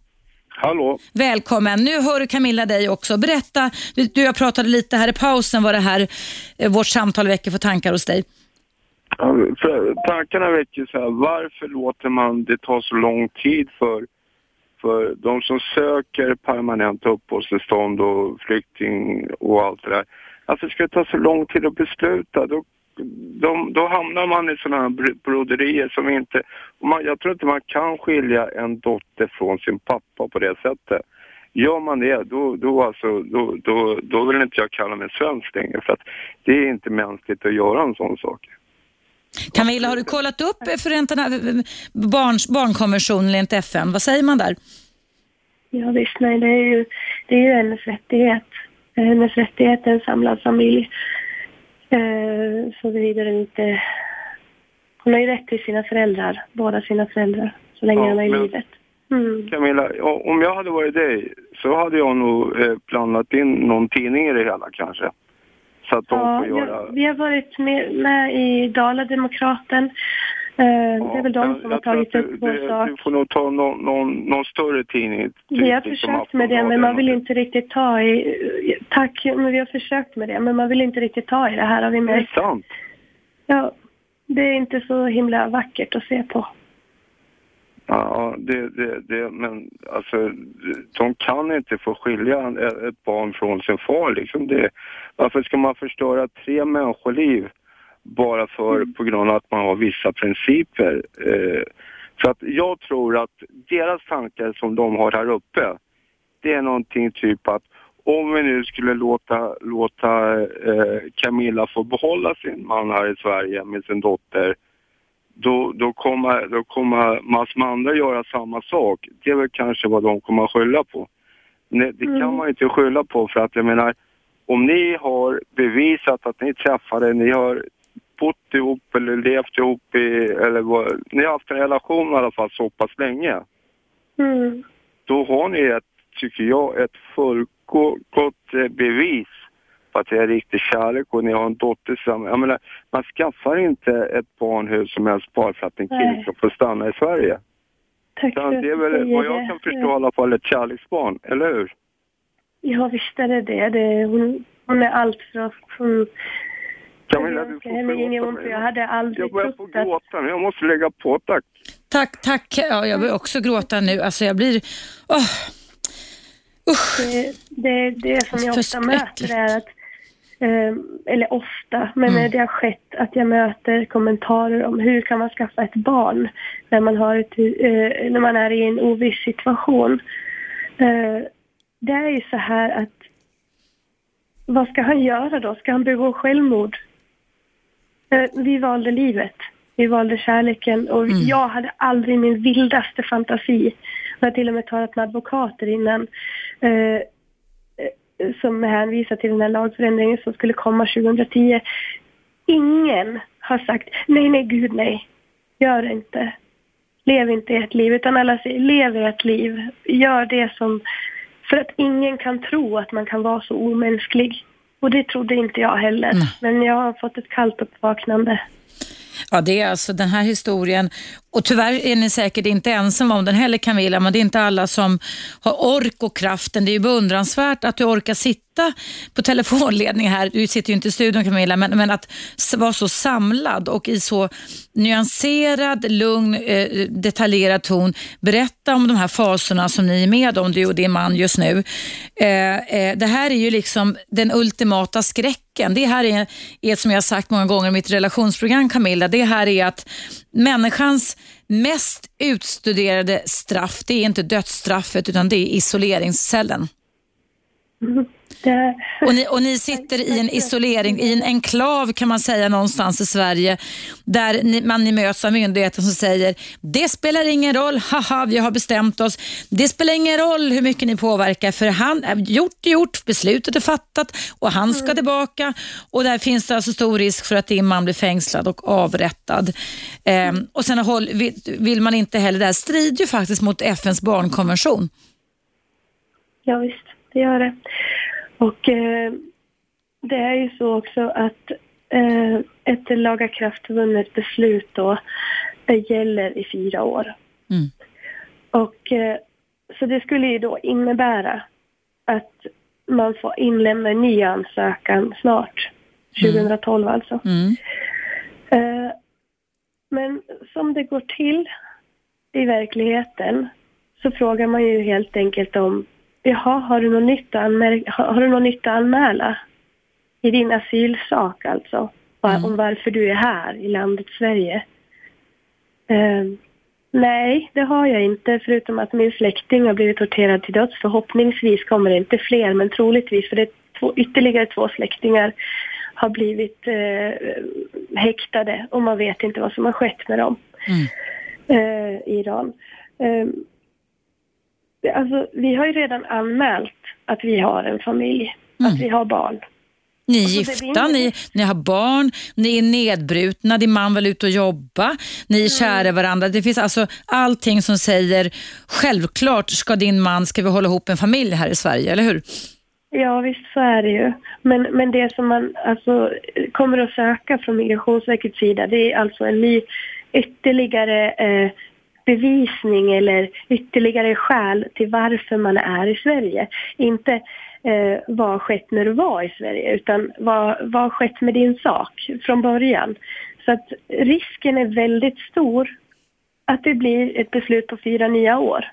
Hallå. Välkommen. Nu hör Camilla dig också. Berätta, du, jag pratade lite här i pausen vad det här, eh, vårt samtal väcker för tankar hos dig. För tankarna väcker så här, varför låter man det ta så lång tid för, för de som söker permanent uppehållstillstånd och flykting och allt det där? Varför ska det ta så lång tid att besluta? Då, de, då hamnar man i sådana här br- broderier som inte... Man, jag tror inte man kan skilja en dotter från sin pappa på det sättet. Gör man det, då, då, alltså, då, då, då vill inte jag kalla mig svensk längre för att det är inte mänskligt att göra en sån sak. Camilla, har du kollat upp Förenta barns, barnkonventionen enligt FN? Vad säger man där? Ja, visst, nej, det är ju, det är ju hennes rättighet. Hennes rättighet är en samlad familj. Eh, såvida den inte... Hon har ju rätt till sina föräldrar, båda sina föräldrar, så länge Ja, han är i men- livet. Mm. Camilla, om jag hade varit dig så hade jag nog eh, blandat in någon tidning i det hela kanske. Så att de Ja, får göra... vi har varit med, med i Dala-Demokraten. Eh, det är väl de som har tagit upp vår sak. Du får nog ta någon, någon, någon större tidning. typ Vi har som försökt med det, men man vill inte riktigt ta i... Tack, men vi har försökt med det, men man vill inte riktigt ta i det här har vi något. Det är märkt. sant. Ja, det är inte så himla vackert att se på. Ja, det, det, det, men alltså, de kan inte få skilja ett barn från sin far liksom. Det, varför ska man förstöra tre människoliv bara för, på grund av att man har vissa principer? Eh, så att jag tror att deras tankar som de har här uppe, det är någonting typ att om vi nu skulle låta, låta eh, Camilla få behålla sin man här i Sverige med sin dotter då, då, kommer, då kommer massor med andra göra samma sak. Det är väl kanske vad de kommer att skylla på. Nej, det kan Mm. man inte skylla på för att jag menar, om ni har bevisat att ni träffade, ni har bott ihop eller levt ihop i, eller vad, ni har haft en relation i alla fall så pass länge. Mm. Då har ni ett, tycker jag, ett fullgott eh, bevis på att det är riktig kärlek och ni har en dotter som, jag menar, man skaffar inte ett barn hur som helst bara för att en kille ska få stanna i Sverige. Tack Utan för det är väl vad jag kan förstå i alla fall ett kärleksbarn, eller hur? Ja, visst är det det. det hon, hon är allt för oss. Hon, Camilla, jag du får förlåta mig. jag hade aldrig Jag börjar att... gråta nu, jag måste lägga på, tack. Tack, tack. Ja, jag börjar också gråta nu. Alltså jag blir... åh. Usch. Det, det, det som jag ofta möter är att, eh, eller ofta, men Mm. när det har skett att jag möter kommentarer om hur kan man skaffa ett barn när man, har ett, eh, när man är i en oviss situation. Eh, det är ju så här att vad ska han göra då? Ska han begå självmord? Eh, vi valde livet. Vi valde kärleken och Mm. jag hade aldrig min vildaste fantasi. Jag har till och med talat med advokater innan eh, eh, som hänvisar till den här lagförändringen som skulle komma 2010. Ingen har sagt nej, nej, gud nej, gör det inte. Lev inte ert liv, utan alla säger lev ert liv. Gör det som... För att ingen kan tro att man kan vara så omänsklig. Och det trodde inte jag heller. Nej. Men jag har fått ett kallt uppvaknande. Ja, det är alltså den här historien. Och tyvärr är ni säkert inte ensamma om den heller Camilla, men det är inte alla som har ork och kraften. Det är ju beundransvärt att du orkar sitta på telefonledning här. Du sitter ju inte i studion Camilla, men, men att vara så samlad och i så nyanserad, lugn, eh, detaljerad ton berätta om de här faserna som ni är med om, du och din man just nu. Eh, eh, det här är ju liksom den ultimata skräcken. Det här är, är som jag har sagt många gånger i mitt relationsprogram Camilla, det här är att människans mest utstuderade straff, det är inte dödsstraffet utan det är isoleringscellen. Mm. Och ni, och ni sitter i en isolering, i en enklav kan man säga någonstans i Sverige där ni, man ni möts av myndigheten som säger det spelar ingen roll, haha vi har bestämt oss. Det spelar ingen roll hur mycket ni påverkar för han, gjort är gjort, beslutet är fattat och han ska tillbaka och där finns det alltså stor risk för att din man blir fängslad och avrättad. Ehm, och sen håll, vill, vill man inte heller, det här strider ju faktiskt mot FNs barnkonvention. ja, visst, det gör det. Och eh, det är ju så också att eh, ett lagakraftvunnet beslut då, gäller i fyra år. Mm. Och eh, så det skulle ju då innebära att man får inlämna en ny ansökan snart, 2012 alltså. Mm. Eh, men som det går till i verkligheten så frågar man ju helt enkelt om Jaha, har du något nytt att, anmär- har, du något nytt anmäla? I din asylsak alltså. Va- Om varför du är här i landet Sverige. Eh, nej, det har jag inte. Förutom att min släkting har blivit torterad till döds. Förhoppningsvis kommer det inte fler, men troligtvis. För det är två, ytterligare två släktingar har blivit eh, häktade och man vet inte vad som har skett med dem Mm. eh, i Iran. Eh, det- alltså, vi har ju redan anmält att vi har en familj, att vi har barn. Ni är Och så det gifta, ni, ni har barn, ni är nedbrutna, din man vill ut och jobba, ni är kära i varandra. Det finns alltså allting som säger självklart ska din man, ska vi hålla ihop en familj här i Sverige, eller hur? Ja, visst så är det ju. Men, men det som man alltså kommer att söka från Migrationsverkets sida, det är alltså en ny ytterligare eh, bevisning eller ytterligare skäl till varför man är i Sverige. Inte eh, vad har skett när du var i Sverige, utan vad, vad har skett med din sak från början. Så att risken är väldigt stor att det blir ett beslut på fyra nya år.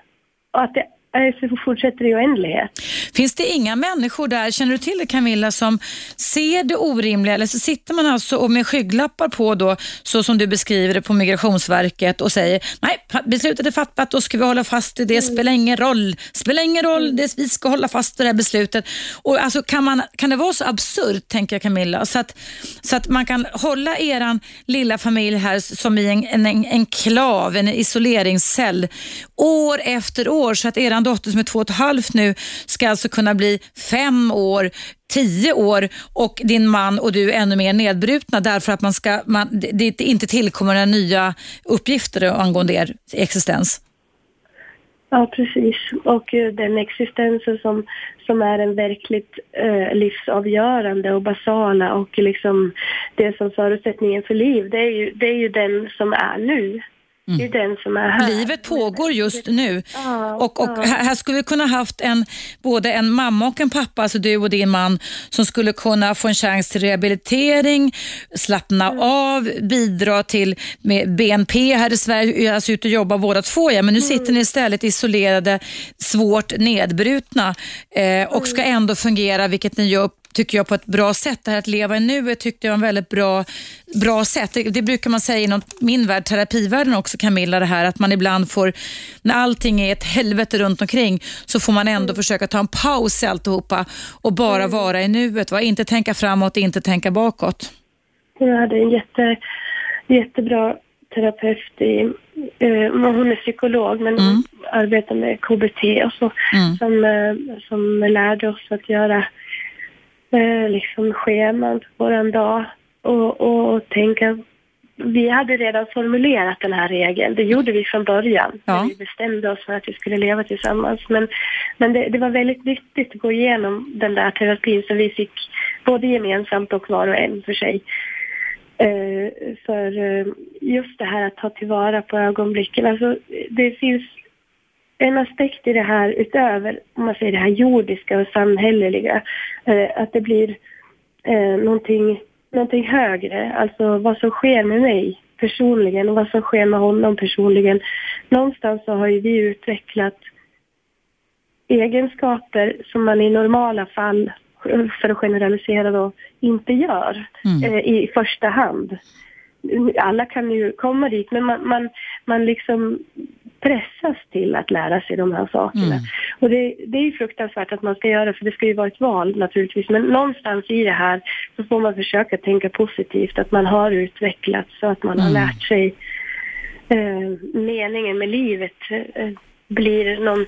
Och att det eh, fortsätter i oändlighet. Finns det inga människor där, känner du till det Camilla, som ser det orimliga? Eller så sitter man alltså och med skygglappar på då, så som du beskriver det på Migrationsverket och säger nej, beslutet är fattat, då ska vi hålla fast vid det, spelar ingen roll, spelar ingen roll, det, vi ska hålla fast vid det här beslutet. Och alltså, kan, man, kan det vara så absurt, tänker jag Camilla, så att, så att man kan hålla eran lilla familj här som i en, en, en enklav, en isoleringscell, år efter år, så att eran dotter som är två och ett halvt nu ska alltså kunna bli fem år, tio år och din man och du ännu mer nedbrutna därför att man ska, man, det, inte tillkommer några nya uppgifter angående er existens. Ja, precis. Och eh, den existensen som, som är en verkligt eh, livsavgörande och basala och liksom det som förutsättningen för liv, det är ju, det är ju den som är nu. Det är den som är här. Livet pågår just nu Ja, och, och ja. här, skulle vi kunna haft en, både en mamma och en pappa, alltså du och din man, som skulle kunna få en chans till rehabilitering, slappna Mm. av, bidra till med BNP här i Sverige, alltså ut och jobba båda två. Ja. Men nu sitter Mm. ni istället isolerade, svårt nedbrutna eh, och ska Mm. ändå fungera, vilket ni gör tycker jag på ett bra sätt. Det här att leva i nuet tyckte jag var en väldigt bra, bra sätt. Det, det brukar man säga inom min värld, terapivärlden också Camilla, det här att man ibland får, när allting är ett helvete runt omkring, så får man ändå försöka ta en paus i alltihopa och bara vara i nuet. Va? Inte tänka framåt, inte tänka bakåt. Jag hade en jätte, jättebra terapeut i, eh, hon är psykolog men Mm. hon arbetar med KBT och så, Mm. som, eh, som lärde oss att göra eh, liksom scheman för våran dag och, och, och tänka vi hade redan formulerat den här regeln. Det gjorde vi från början. Ja. Vi bestämde oss för att vi skulle leva tillsammans. Men, men det, det var väldigt nyttigt att gå igenom den där terapin som vi fick både gemensamt och var och en för sig. Eh, för eh, just det här att ta tillvara på ögonblicken. Alltså, det finns en aspekt i det här utöver om man säger det här jordiska och samhälleliga. Eh, att det blir eh, någonting, någonting högre. Alltså vad som sker med mig personligen och vad som sker med honom personligen. Någonstans så har ju vi utvecklat egenskaper som man i normala fall, för att generalisera då, inte gör Mm. eh, i första hand. Alla kan ju komma dit, men man, man, man liksom pressas till att lära sig de här sakerna. Mm. Och det, det är fruktansvärt att man ska göra för det ska ju vara ett val naturligtvis. Men någonstans i det här så får man försöka tänka positivt att man har utvecklats så att man har Mm. lärt sig eh, meningen med livet eh, blir någon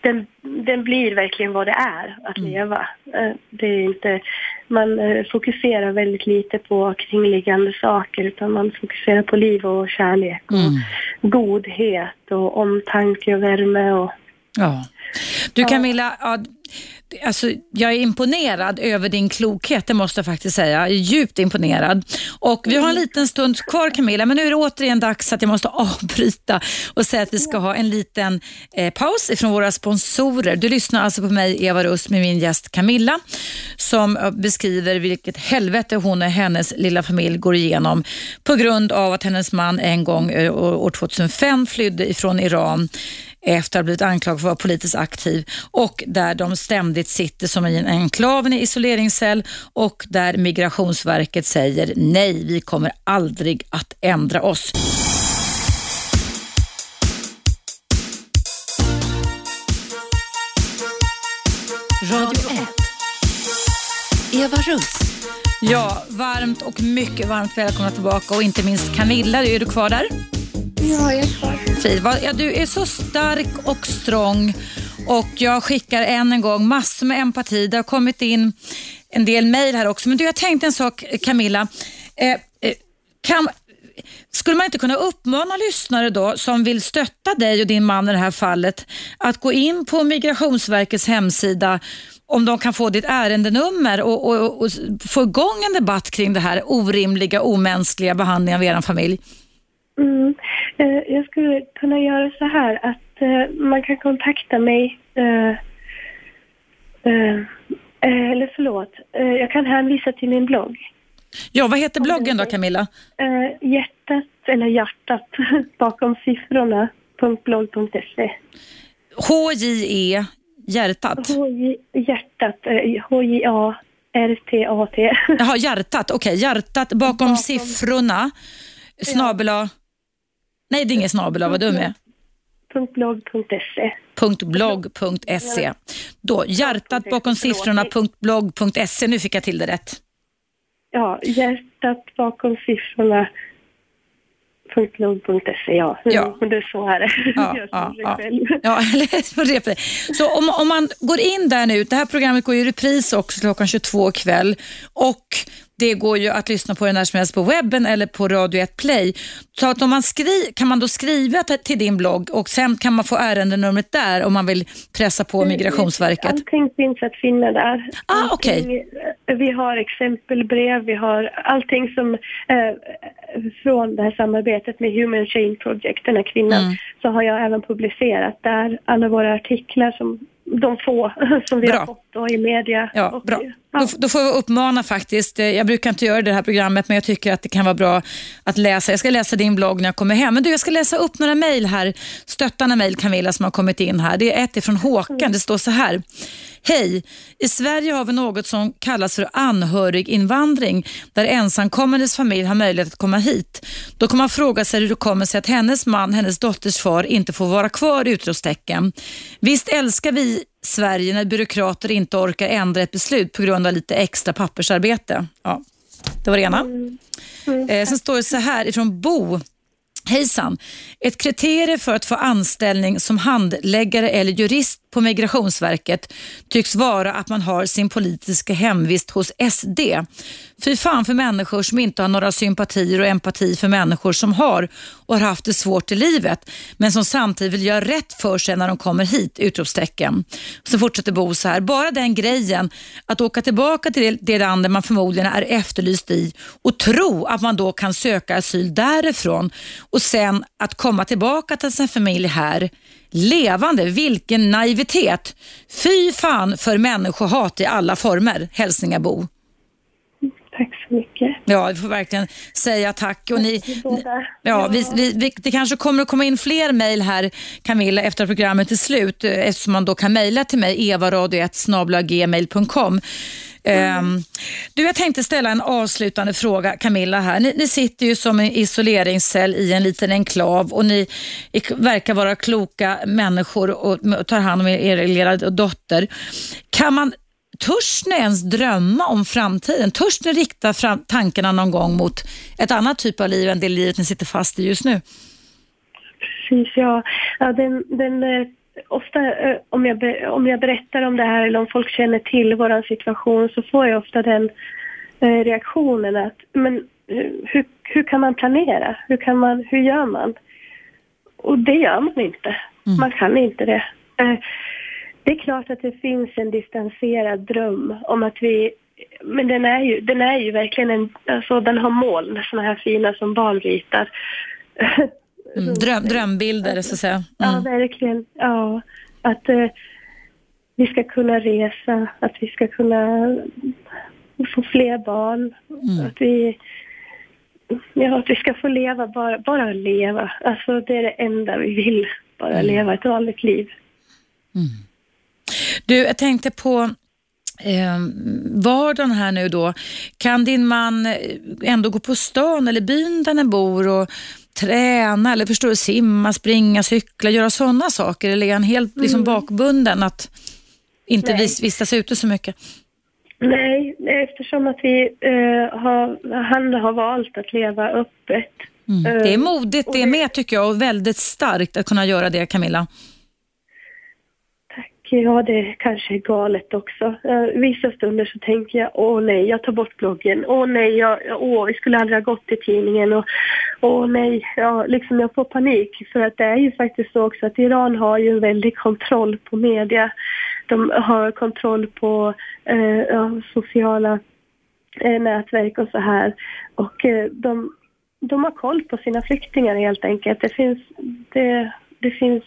den, den blir verkligen vad det är att Mm. leva. Eh, Det är inte, man eh, fokuserar väldigt lite på kringliggande saker utan man fokuserar på liv och kärlek och Mm. godhet och omtanke och värme och Ja. Du Camilla, ja, alltså, jag är imponerad över din klokhet, det måste jag faktiskt säga. Jag är djupt imponerad. Och Vi har en liten stund kvar Camilla, men nu är det återigen dags att jag måste avbryta och säga att vi ska ha en liten eh, paus ifrån våra sponsorer. Du lyssnar alltså på mig, Eva Rust, med min gäst Camilla, som eh, beskriver vilket helvete hon och hennes lilla familj går igenom på grund av att hennes man en gång eh, år 2005 flydde ifrån Iran efter att ha blivit anklagad för att vara politiskt aktiv och där de ständigt sitter som i en enklav, en isoleringscell och där Migrationsverket säger nej, vi kommer aldrig att ändra oss. Radio 1. Eva Russ. Ja, varmt och mycket varmt välkomna tillbaka och inte minst Camilla, är du kvar där? Ja, jag är kvar. Ja, du är så stark och strong och jag skickar än en gång massor med empati. Det har kommit in en del mejl här också. Men du, jag tänkte en sak Camilla. Eh, eh, kan, skulle man inte kunna uppmana lyssnare då som vill stötta dig och din man i det här fallet att gå in på Migrationsverkets hemsida om de kan få ditt ärendenummer och, och, och få igång en debatt kring det här orimliga, omänskliga behandlingen av er familj? Mm. Eh, jag skulle kunna göra så här att eh, man kan kontakta mig eh, eller förlåt, jag kan hänvisa till min blogg. Ja, vad heter bloggen då Camilla? Hjärtat, eller hjärtat, bakom siffrorna, .blogg.se. H-J-E, hjärtat. HJ, hjärtat, eh, H-J-A-R-T-A-T. Jaha, hjärtat. Okej, hjärtat bakom, Bakom. siffrorna. Snabel A. Nej, det är ingen snabel vad dum jag är. .blogg.se. .blogg.se. Då, hjärtat bakom siffrorna .blogg.se. Nu fick jag till det rätt. Ja, hjärtat bakom siffrorna. .blogg.se, ja. Ja. Det är så är det. Ja, ja, ja. Ja, eller. Så om, om man går in där nu, det här programmet går i repris också klockan 22 ikväll och det går ju att lyssna på det när som helst på webben eller på Radio 1 Play. Så att om man skri, kan man då skriva till- din blogg och sen kan man få ärendenumret där om man vill pressa på Migrationsverket. Allting finns att finna där. Ah, eh, Vi har exempelbrev, vi har allting som eh, från det här samarbetet med Human Chain Project, den här kvinnan, Mm. så har jag även publicerat där alla våra artiklar som de få som vi Bra. har fått då i media. Ja, Och, bra. Då, då får jag uppmana faktiskt. Eh, jag brukar inte göra det här programmet men jag tycker att det kan vara bra att läsa. Jag ska läsa din blogg när jag kommer hem. Men du, jag ska läsa upp några mejl här. Stöttande mejl Camilla som har kommit in här. Det är ett ifrån Håkan. Det står så här. Hej! I Sverige har vi något som kallas för anhöriginvandring där ensamkommandes familj har möjlighet att komma hit. Då kan man fråga sig hur det kommer sig att hennes man, hennes dotters far inte får vara kvar utropstecken. Visst älskar vi Sverige när byråkrater inte orkar ändra ett beslut på grund av lite extra pappersarbete. Ja, det var det ena. Eh, sen står det så här ifrån Bo. Hejsan! Ett kriterie för att få anställning som handläggare eller jurist på Migrationsverket tycks vara att man har sin politiska hemvist hos SD. Fy fan för människor som inte har några sympatier och empati för människor som har och har haft det svårt i livet men som samtidigt vill göra rätt för sig när de kommer hit! Utropstecken. Så fortsätter Bo så här. Bara den grejen att åka tillbaka till det land man förmodligen är efterlyst i och tro att man då kan söka asyl därifrån och sen att komma tillbaka till sin familj här levande. Vilken naivitet. Fy fan för människohat i alla former. Hälsningar Bo. Tack så mycket. Ja, vi får verkligen säga tack. Och ni, ja, vi, vi, det kanske kommer att komma in fler mejl här, Camilla, efter programmet är slut, eh, eftersom man då kan mejla till mig, evaradio1 Mm. Du, jag tänkte ställa en avslutande fråga, Camilla. här. Ni, ni, sitter ju som en isoleringscell i en liten enklav och ni verkar vara kloka människor och, tar hand om er, er lilla dotter. Kan man Törs ni ens drömma om framtiden? Törs ni rikta fram tankarna någon gång mot ett annat typ av liv än det livet ni sitter fast i just nu? Precis, ja. ja den, den, eh, ofta eh, om jag, om jag berättar om det här eller om folk känner till vår situation så får jag ofta den eh, reaktionen att men hur, hur kan man planera? Hur, kan man, hur gör man? Och det gör man inte. Mm. Man kan inte det. Det är klart att det finns en distanserad dröm om att vi men den är ju, den är ju verkligen en, alltså den har moln, såna här fina som barn ritar. Mm, dröm, drömbilder så att säga. Mm. Ja, verkligen. Ja, att eh, vi ska kunna resa, att vi ska kunna få fler barn, mm. att vi Ja, att vi ska få leva, bara, bara leva. Alltså det är det enda vi vill, bara mm. leva ett vanligt liv. Mm. Du, jag tänkte på eh, vardagen här nu då. Kan din man ändå gå på stan eller byn där ni bor och träna eller förstår du, simma, springa, cykla, göra sådana saker? Eller är han helt liksom, mm. bakbunden att inte vis, vistas ute så mycket? Nej, eftersom att vi, uh, har, han har valt att leva öppet. Mm. Det är modigt det med tycker jag och väldigt starkt att kunna göra det Camilla ja, det kanske är galet också. Uh, vissa stunder så tänker jag, åh nej, jag tar bort bloggen. Åh nej, jag, åh, jag skulle aldrig ha gått till tidningen. Och, åh nej, ja, liksom jag får panik. För att det är ju faktiskt så också att Iran har ju en väldig kontroll på media. De har kontroll på uh, ja, sociala uh, nätverk och så här. Och de, de har koll på sina flyktingar helt enkelt. Det finns, det, det finns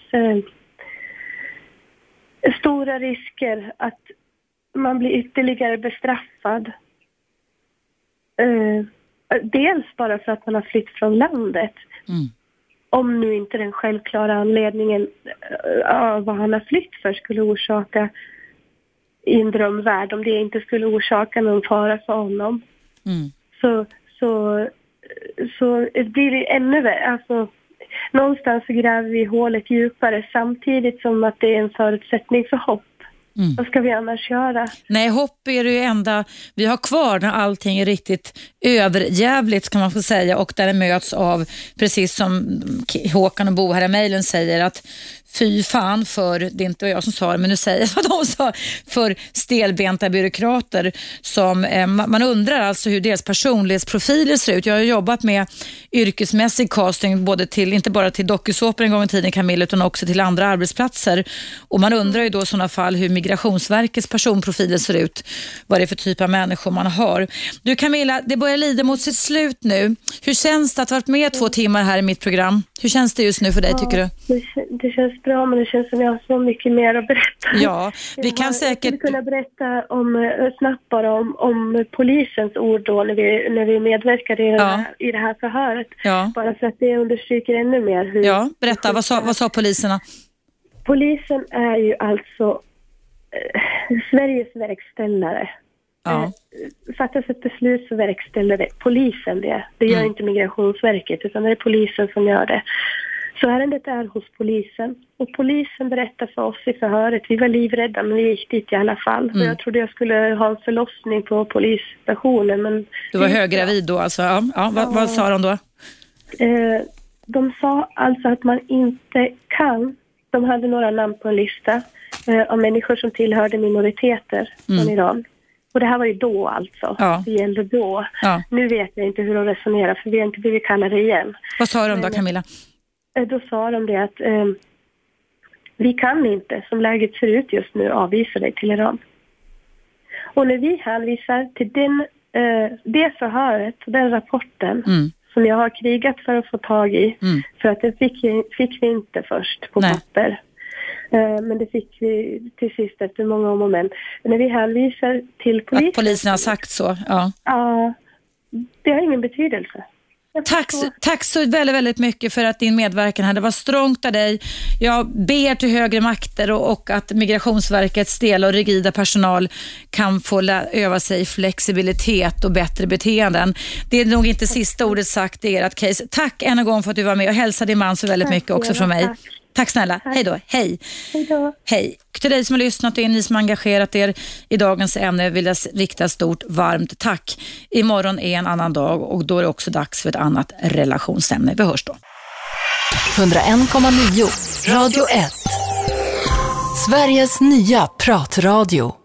stora risker att man blir ytterligare bestraffad. Uh, dels bara för att man har flytt från landet. Mm. Om nu inte den självklara anledningen uh, av vad han har flytt för skulle orsaka i en drömvärld, om det inte skulle orsaka någon fara för honom. Mm. Så, så, så blir det ännu värre. Alltså, någonstans så gräver vi hålet djupare samtidigt som att det är en förutsättning för hopp. Mm. Vad ska vi annars göra? Nej, hopp är det enda vi har kvar när allting är riktigt överjävligt kan man få säga och där det möts av, precis som Håkan och Bo här i mejlen säger, att fy fan för, det är inte jag som sa det, men nu säger jag vad de sa, för stelbenta byråkrater som, eh, man undrar alltså hur deras personlighetsprofiler ser ut. Jag har jobbat med yrkesmässig casting, både till, inte bara till dokusåpor en gång i tiden Camilla, utan också till andra arbetsplatser. Och man undrar ju då i sådana fall hur Migrationsverkets personprofiler ser ut, vad det är för typ av människor man har. Du Camilla, det börjar lida mot sitt slut nu. Hur känns det att ha varit med två timmar här i mitt program? Hur känns det just nu för dig tycker du? Det, det känns bra men det känns som jag har så mycket mer att berätta. Ja, vi kan jag säkert... Jag kunna berätta om, eh, snabbt bara om, om polisens ord då när vi, när vi medverkade i, ja. det här, i det här förhöret. Ja. Bara för att det understryker ännu mer hur... Ja, berätta. Vad sa, vad sa poliserna? Polisen är ju alltså eh, Sveriges verkställare. Ja. Eh, fattas ett beslut så verkställer det polisen det. Det gör mm. inte Migrationsverket utan det är polisen som gör det. Så ärendet är hos polisen. Och polisen berättar för oss i förhöret, vi var livrädda men vi gick dit i alla fall. Mm. jag trodde jag skulle ha en förlossning på polisstationen men... Du var höggravid då alltså? Ja. ja, vad, vad sa de då? Eh, de sa alltså att man inte kan, de hade några namn på en lista, eh, av människor som tillhörde minoriteter Mm. från Iran. Och det här var ju då alltså. Ja. Det gällde då. Ja. Nu vet jag inte hur de resonerar för vi har inte blivit kallade igen. Vad sa de då Camilla? Eh, Då sa de det att eh, vi kan inte, som läget ser ut just nu, avvisa dig till Iran. Och när vi hänvisar till den, eh, det förhöret, den rapporten, Mm. som jag har krigat för att få tag i, Mm. för att det fick, vi- fick vi inte först på Nej. papper. Eh, men det fick vi till sist efter många om och men. När vi hänvisar till polisen, Att polisen har sagt så. Ja. ja, det har ingen betydelse. Tack, tack så väldigt, väldigt mycket för att din medverkan här. Det var strångt av dig. Jag ber till högre makter och, och att Migrationsverkets stela och rigida personal kan få öva sig i flexibilitet och bättre beteenden. Det är nog inte sista ordet sagt i ert case. Tack än en gång för att du var med och hälsa din man så väldigt Tack, mycket också från mig. tack. Tack snälla. Hej då. Hej. Hej då. Hej. Till dig som har lyssnat och ni som har engagerat er i dagens ämne vill jag rikta stort varmt tack. Imorgon är en annan dag och då är det också dags för ett annat relationsämne. Vi hörs då. 101,9 Radio 1. Sveriges nya pratradio.